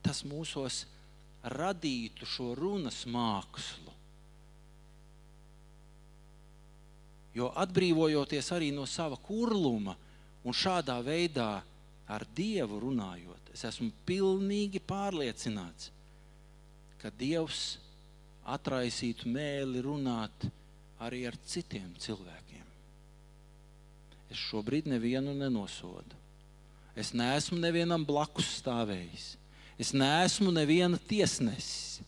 Tas mūsos radītu šo runas mākslu. Jo atbrīvojoties arī no sava kurluma un šādā veidā ar Dievu runājot, es esmu pilnīgi pārliecināts, ka Dievs atraisītu mēli runāt arī ar citiem cilvēkiem. Es šobrīd nevienu nenosodu. Es neesmu nevienam blakus stāvējis. Es neesmu neviena tiesnesis,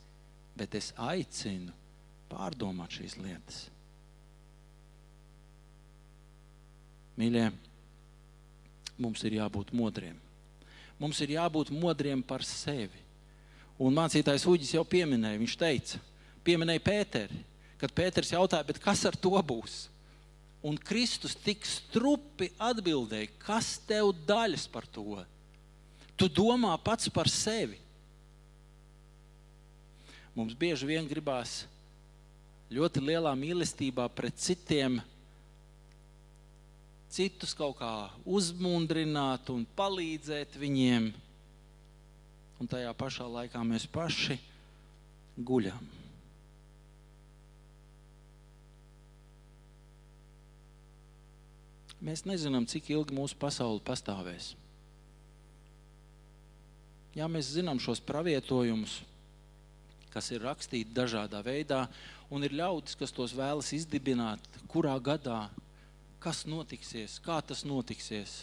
bet es aicinu pārdomāt šīs lietas. Mīļie, mums ir jābūt modriem. Mums ir jābūt modriem par sevi. Un mācītājs Uģis jau pieminēja, viņš teica, pieminēja Pēteri, kad Pēters jautāja, kas ar to būs? Un Kristus tik strupi atbildēja, kas tev daļas par to? Tu domā pats par sevi. Mums bieži vien gribās ļoti lielā mīlestībā pret citiem, citus kaut kā uzmundrināt un palīdzēt viņiem. Un tajā pašā laikā mēs paši guļam. Mēs nezinām, cik ilgi mūsu pasaule pastāvēs. Jā, mēs zinām šos pravietojumus, kas ir rakstīti dažādā veidā, un ir ļaudis, kas tos vēlas izdibināt, kurā gadā, kas notiksies, kā tas notiksies.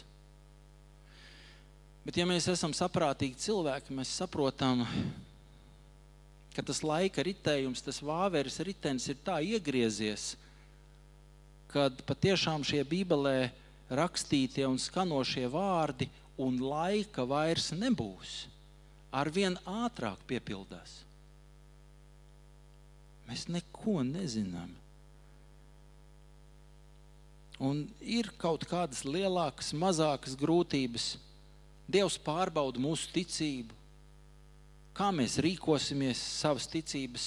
Bet, ja mēs esam saprātīgi cilvēki, mēs saprotam, ka tas laika ritējums, tas vāveres ritenis ir tā iegriezies, kad patiešām šie Bībelē rakstītie un skanošie vārdi un laika vairs nebūs arvien ātrāk piepildās. Mēs neko nezinām. Un ir kaut kādas lielākas, mazākas grūtības. Dievs pārbauda mūsu ticību, kā mēs rīkosimies savas ticības,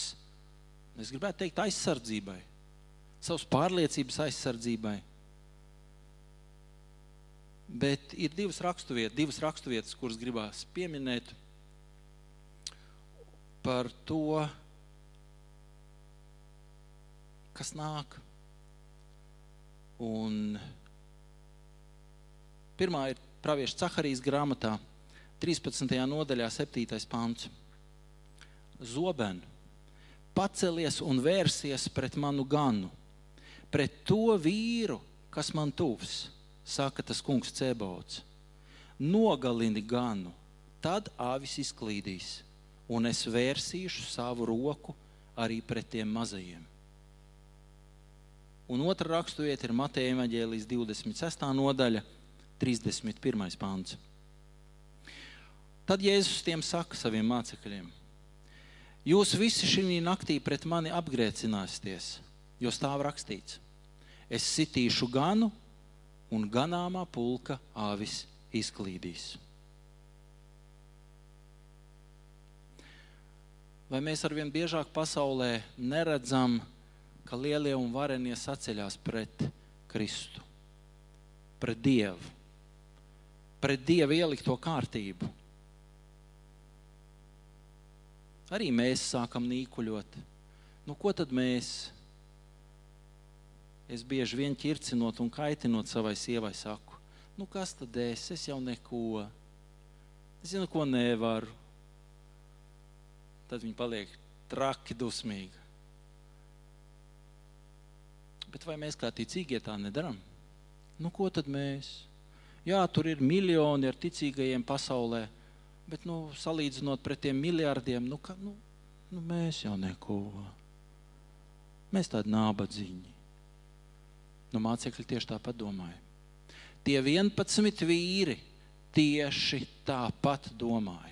es gribētu teikt, aizsardzībai, savas pārliecības aizsardzībai. Bet ir divas raksturvietas, divas raksturvietas kuras gribās pieminēt par to, kas nāk. Un pirmā ir Pāvieša Caharijas grāmatā, 13. nodaļā, 7. pāns. Zoben, pacelies un vērsies pret manu ganu, pret to vīru, kas man tuvs, saka tas kungs Cēbauts. Nogalini ganu, tad āvis izklīdīs un es vērsīšu savu roku arī pret tiem mazajiem. Un otra raksturvieta ir Mateja Evanģēlijas 26. nodaļa, 31. pāns. Tad Jēzus tiem saka saviem mācekļiem: Jūs visi šī naktī pret mani apgrēcināsieties, jo stāv rakstīts: Es sitīšu ganu, un ganāmā pulka āvis izklīdīs. Vai mēs arvien biežāk pasaulē neredzam, ka lielie un varenie saceļās pret Kristu, pret Dievu, pret Dieva ielikto kārtību? Arī mēs sākam nīkuļot. Nu, ko tad mēs? Es bieži vien ķircinot un kaitinot savai sievai saku, nu kas tad es? Es jau neko. Es jau neko nevaru tad viņi paliek traki, dusmīgi. Bet vai mēs kā ticīgie tā nedarām? Nu, ko tad mēs? Jā, tur ir miljoni ar ticīgajiem pasaulē, bet nu, salīdzinot pret tiem miljardiem, nu, ka, nu, nu, mēs jau neko. Mēs tādi nabadzīgi. Nu, mācekļi tieši tāpat domāja. Tie 11 vīri tieši tāpat domāja.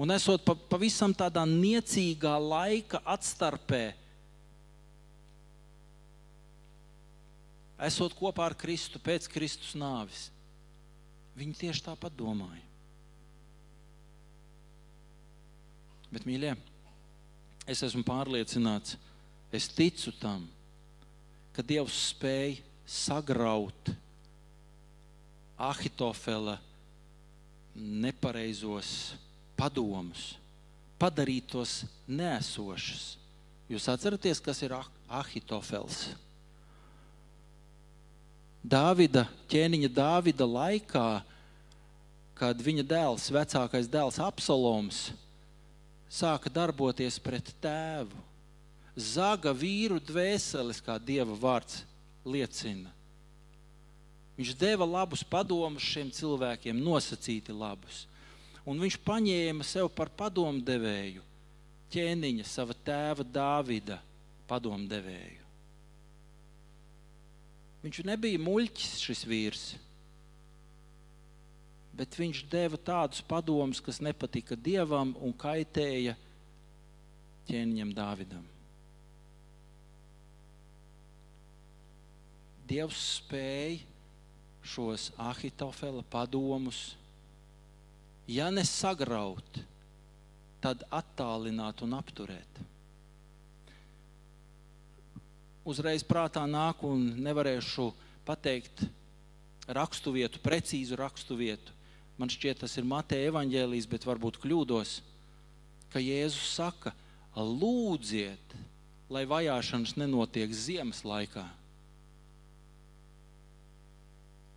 Un esot pa, pavisam tādā niecīgā laika atstarpē, esot kopā ar Kristu pēc Kristus nāves, viņi tieši tāpat domāja. Bet, mīļie, es esmu pārliecināts, es ticu tam, ka Dievs spēj sagraut Ahitofela nepareizos padomus, padarīt tos nesošus. Jūs atceraties, kas ir Ah- Ahitofels? Dāvida ķēniņa Dāvida laikā, kad viņa dēls, vecākais dēls Absaloms, sāka darboties pret tēvu, zaga vīru dvēseles, kā dieva vārds liecina. Viņš deva labus padomus šiem cilvēkiem, nosacīti labus un viņš paņēma sev par padomdevēju ķēniņa, sava tēva Dāvida padomdevēju. Viņš nebija muļķis, šis vīrs, bet viņš deva tādus padomus, kas nepatika dievam un kaitēja ķēniņam Dāvidam. Dievs spēja šos Ahitofela padomus ja ne sagraut, tad attālināt un apturēt. Uzreiz prātā nāk un nevarēšu pateikt raksturvietu, precīzu raksturvietu. Man šķiet, tas ir Mateja evaņģēlijs, bet varbūt kļūdos, ka Jēzus saka, lūdziet, lai vajāšanas nenotiek ziemas laikā.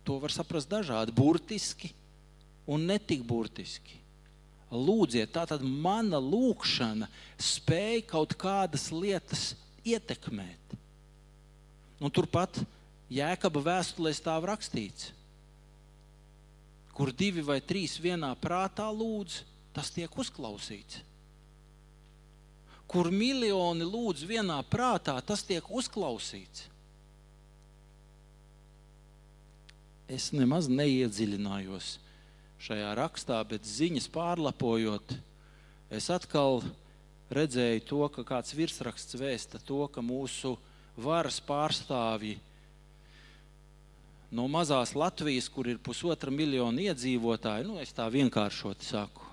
To var saprast dažādi, burtiski, un ne tik burtiski. Lūdziet, tā tad mana lūkšana spēja kaut kādas lietas ietekmēt. Un turpat Jēkaba vēstulē stāv rakstīts, kur divi vai trīs vienā prātā lūdz, tas tiek uzklausīts. Kur miljoni lūdz vienā prātā, tas tiek uzklausīts. Es nemaz neiedziļinājos šajā rakstā, bet ziņas pārlapojot, es atkal redzēju to, ka kāds virsraksts vēsta to, ka mūsu varas pārstāvji no mazās Latvijas, kur ir pusotra miljona iedzīvotāji, nu, es tā vienkāršoti saku,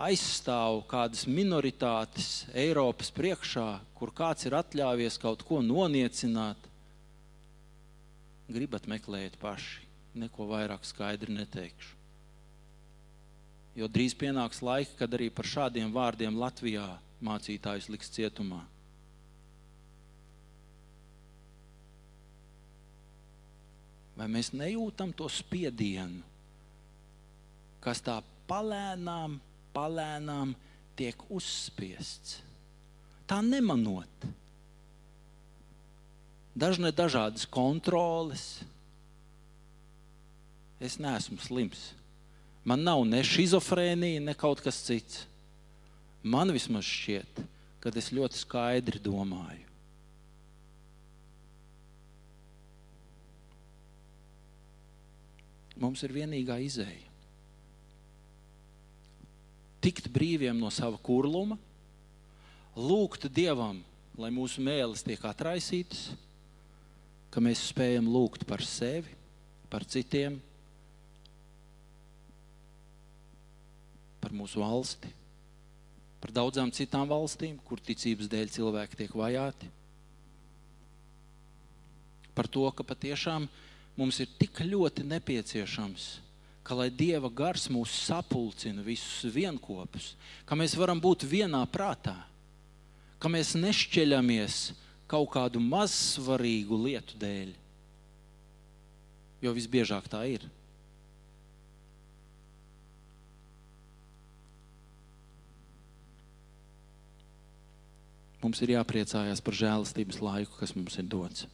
aizstāv kādas minoritātes Eiropas priekšā, kur kāds ir atļāvies kaut ko noniecināt. Gribat meklēt paši, neko vairāk skaidri neteikšu. Jo drīz pienāks laika, kad arī par šādiem vārdiem Latvijā mācītājus liks cietumā. Vai mēs nejūtam to spiedienu, kas tā palēnām, palēnām tiek uzspiests? Tā nemanot. Dažne dažādas kontroles. Es neesmu slims. Man nav ne schizofrēnija, ne kaut kas cits. Man vismaz šķiet, ka es ļoti skaidri domāju. Mums ir vienīgā izēja. tikt brīviem no sava kurluma, lūgt Dievam, lai mūsu mēlis tiek atraisītas, ka mēs spējam lūgt par sevi, par citiem, par mūsu valsti, par daudzām citām valstīm, kur ticības dēļ cilvēki tiek vajāti. Par to, ka patiešām mums ir tik ļoti nepieciešams, ka lai Dieva gars mūs sapulcina visus vienopus, ka mēs varam būt vienā prātā, ka mēs nešķeļamies kaut kādu mazsvarīgu lietu dēļ. Jo visbiežāk tā ir. Mums ir jāpriecājas par žēlastības laiku, kas mums ir dots.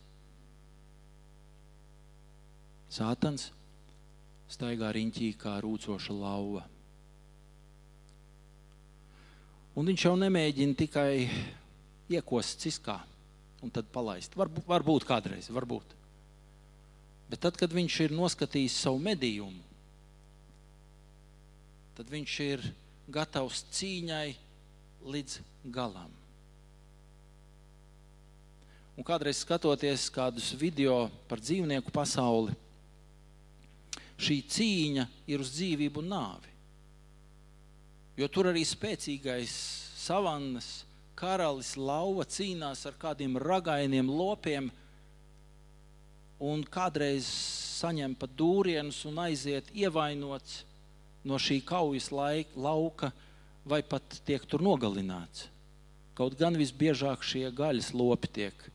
Sātans staigā riņķī kā rūcoša lauva. Un viņš jau nemēģina tikai iekost ciskā un tad palaist. Var, varbūt kādreiz, varbūt. Bet tad, kad viņš ir noskatījis savu medījumu, tad viņš ir gatavs cīņai līdz galam. Un kādreiz skatoties kādus video par dzīvnieku pasauli, šī cīņa ir uz dzīvību un nāvi. Jo tur arī spēcīgais savannas karalis lauva cīnās ar kādiem ragainiem lopiem un kādreiz saņem pat dūrienus un aiziet ievainots no šī kaujas laika, lauka vai pat tiek tur nogalināts. Kaut gan visbiežāk šie gaļas lopi tiek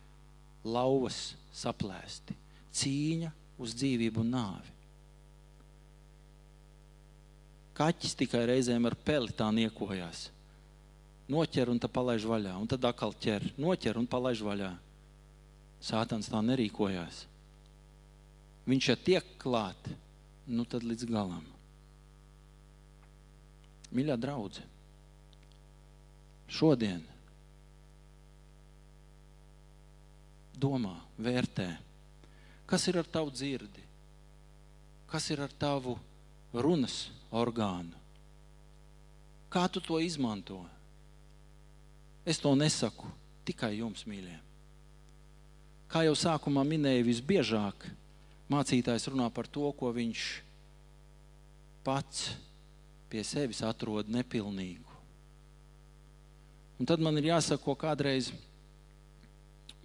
lauvas saplēsti. Cīņa uz dzīvību un nāvi. Kaķis tikai reizēm ar peli tā niekojās. Noķer un tā palaiž vaļā, un tad atkal ķer, noķer un palaiž vaļā. Sātans tā nerīkojās. Viņš ja tiek klāt, nu tad līdz galam. Mīļā draudzene, šodien domā, vērtē, kas ir ar tavu dzirdi, kas ir ar tavu runas orgānu, kā tu to izmanto. Es to nesaku tikai jums, mīļie. Kā jau sākumā minēju, visbiežāk mācītājs runā par to, ko viņš pats pie sevis atrod nepilnīgu. Un tad man ir jāsaka, ko kādreiz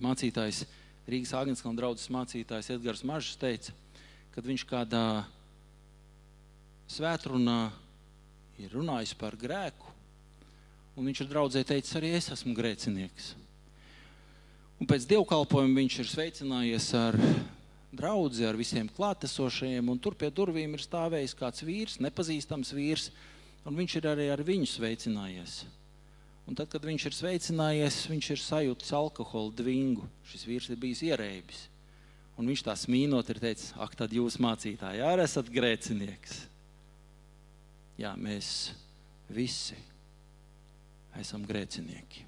mācītājs, Rīgas Agenskalna draugs mācītājs Edgars Mažs teica, kad viņš kādā svētrunā ir runājis par grēku, un viņš ir draudzē teicis, arī es esmu grēcinieks. Un pēc dievkalpojuma viņš ir sveicinājies ar draugu, ar visiem klātesošajiem, un tur pie durvīm ir stāvējis kāds vīrs, nepazīstams vīrs, un viņš ir arī ar viņu sveicinājies. Un tad, kad viņš ir sveicinājies, viņš ir sajūtis alkohola dvingu. Šis vīrs ir bijis ierēbis. Un viņš tā smīnot ir teicis, ak, tad jūs mācītāji arī esat grēcinieks. Jā, mēs visi esam grēcinieki.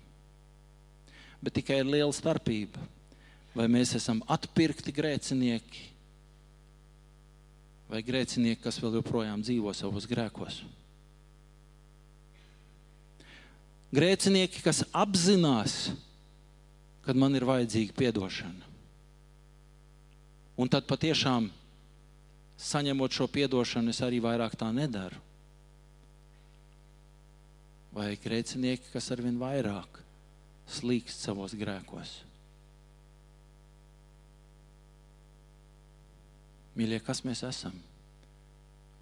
Bet tikai ir liela starpība. Vai mēs esam atpirkti grēcinieki, vai grēcinieki, kas vēl joprojām dzīvo savos grēkos? Grēcinieki, kas apzinās, kad man ir vajadzīga atdošana. Un tad patiešām, saņemot šo atdošanu, es arī vairāk tā nedaru. Vai grēcinieki, kas arvien vairāk slīkst savos grēkos. Mīļie, kas mēs esam?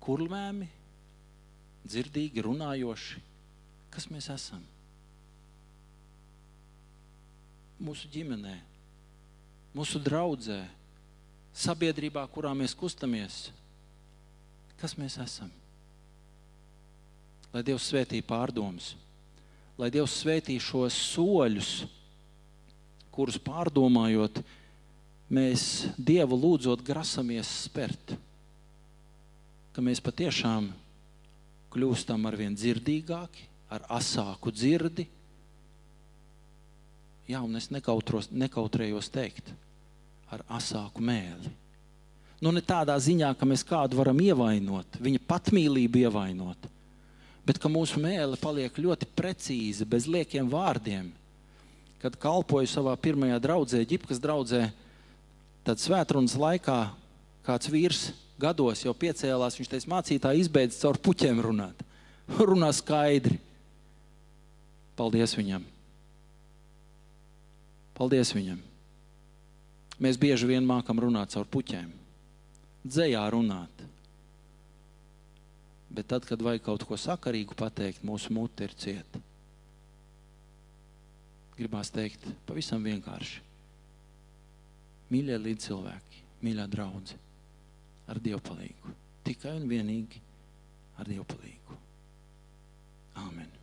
Kurlmēmi, dzirdīgi, runājoši. Kas mēs esam? mūsu ģimenē, mūsu draudzē, sabiedrībā, kurā mēs kustamies. Kas mēs esam? Lai Dievs svētī pārdomas, lai Dievs svētī šos soļus, kurus pārdomājot, mēs Dievu lūdzot grasamies spērt. Ka mēs patiešām kļūstam ar vien dzirdīgāki, ar asāku dzirdi, Jā, un es nekautrējos teikt, ar asāku mēli. Nu, ne tādā ziņā, ka mēs kādu varam ievainot, viņa patmīlību ievainot, bet ka mūsu mēlē paliek ļoti precīza, bez liekiem vārdiem. Kad kalpoju savā pirmajā draudzē, ģipkas draudzē, tad svētrunas laikā kāds vīrs gados jau piecēlās. Viņš teica, mācītāji izbeidz caur puķiem runāt. [LAUGHS] Runā skaidri. Paldies viņam! Paldies viņam! Mēs bieži vien mākam runāt caur puķiem, dzējā runāt. Bet tad, kad vajag kaut ko sakarīgu pateikt, mūsu mute ir cieta. Gribās teikt, pavisam vienkārši. Mīļie līdzcilvēki, mīļā draudzene, ar Dievu palīdzību. Tikai un vienīgi ar Dievu palīdzību. Āmen!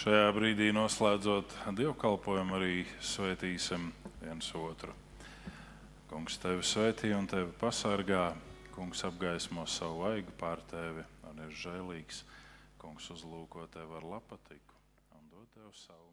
Šajā brīdī noslēdzot dievkalpojumu, arī svētīsim viens otru. Kungs tevi svētī un tevi pasargā. Kungs apgaismo savu vaigu pār tevi un ir žēlīgs. Kungs uzlūko tevi ar lapatiku un dod tev savu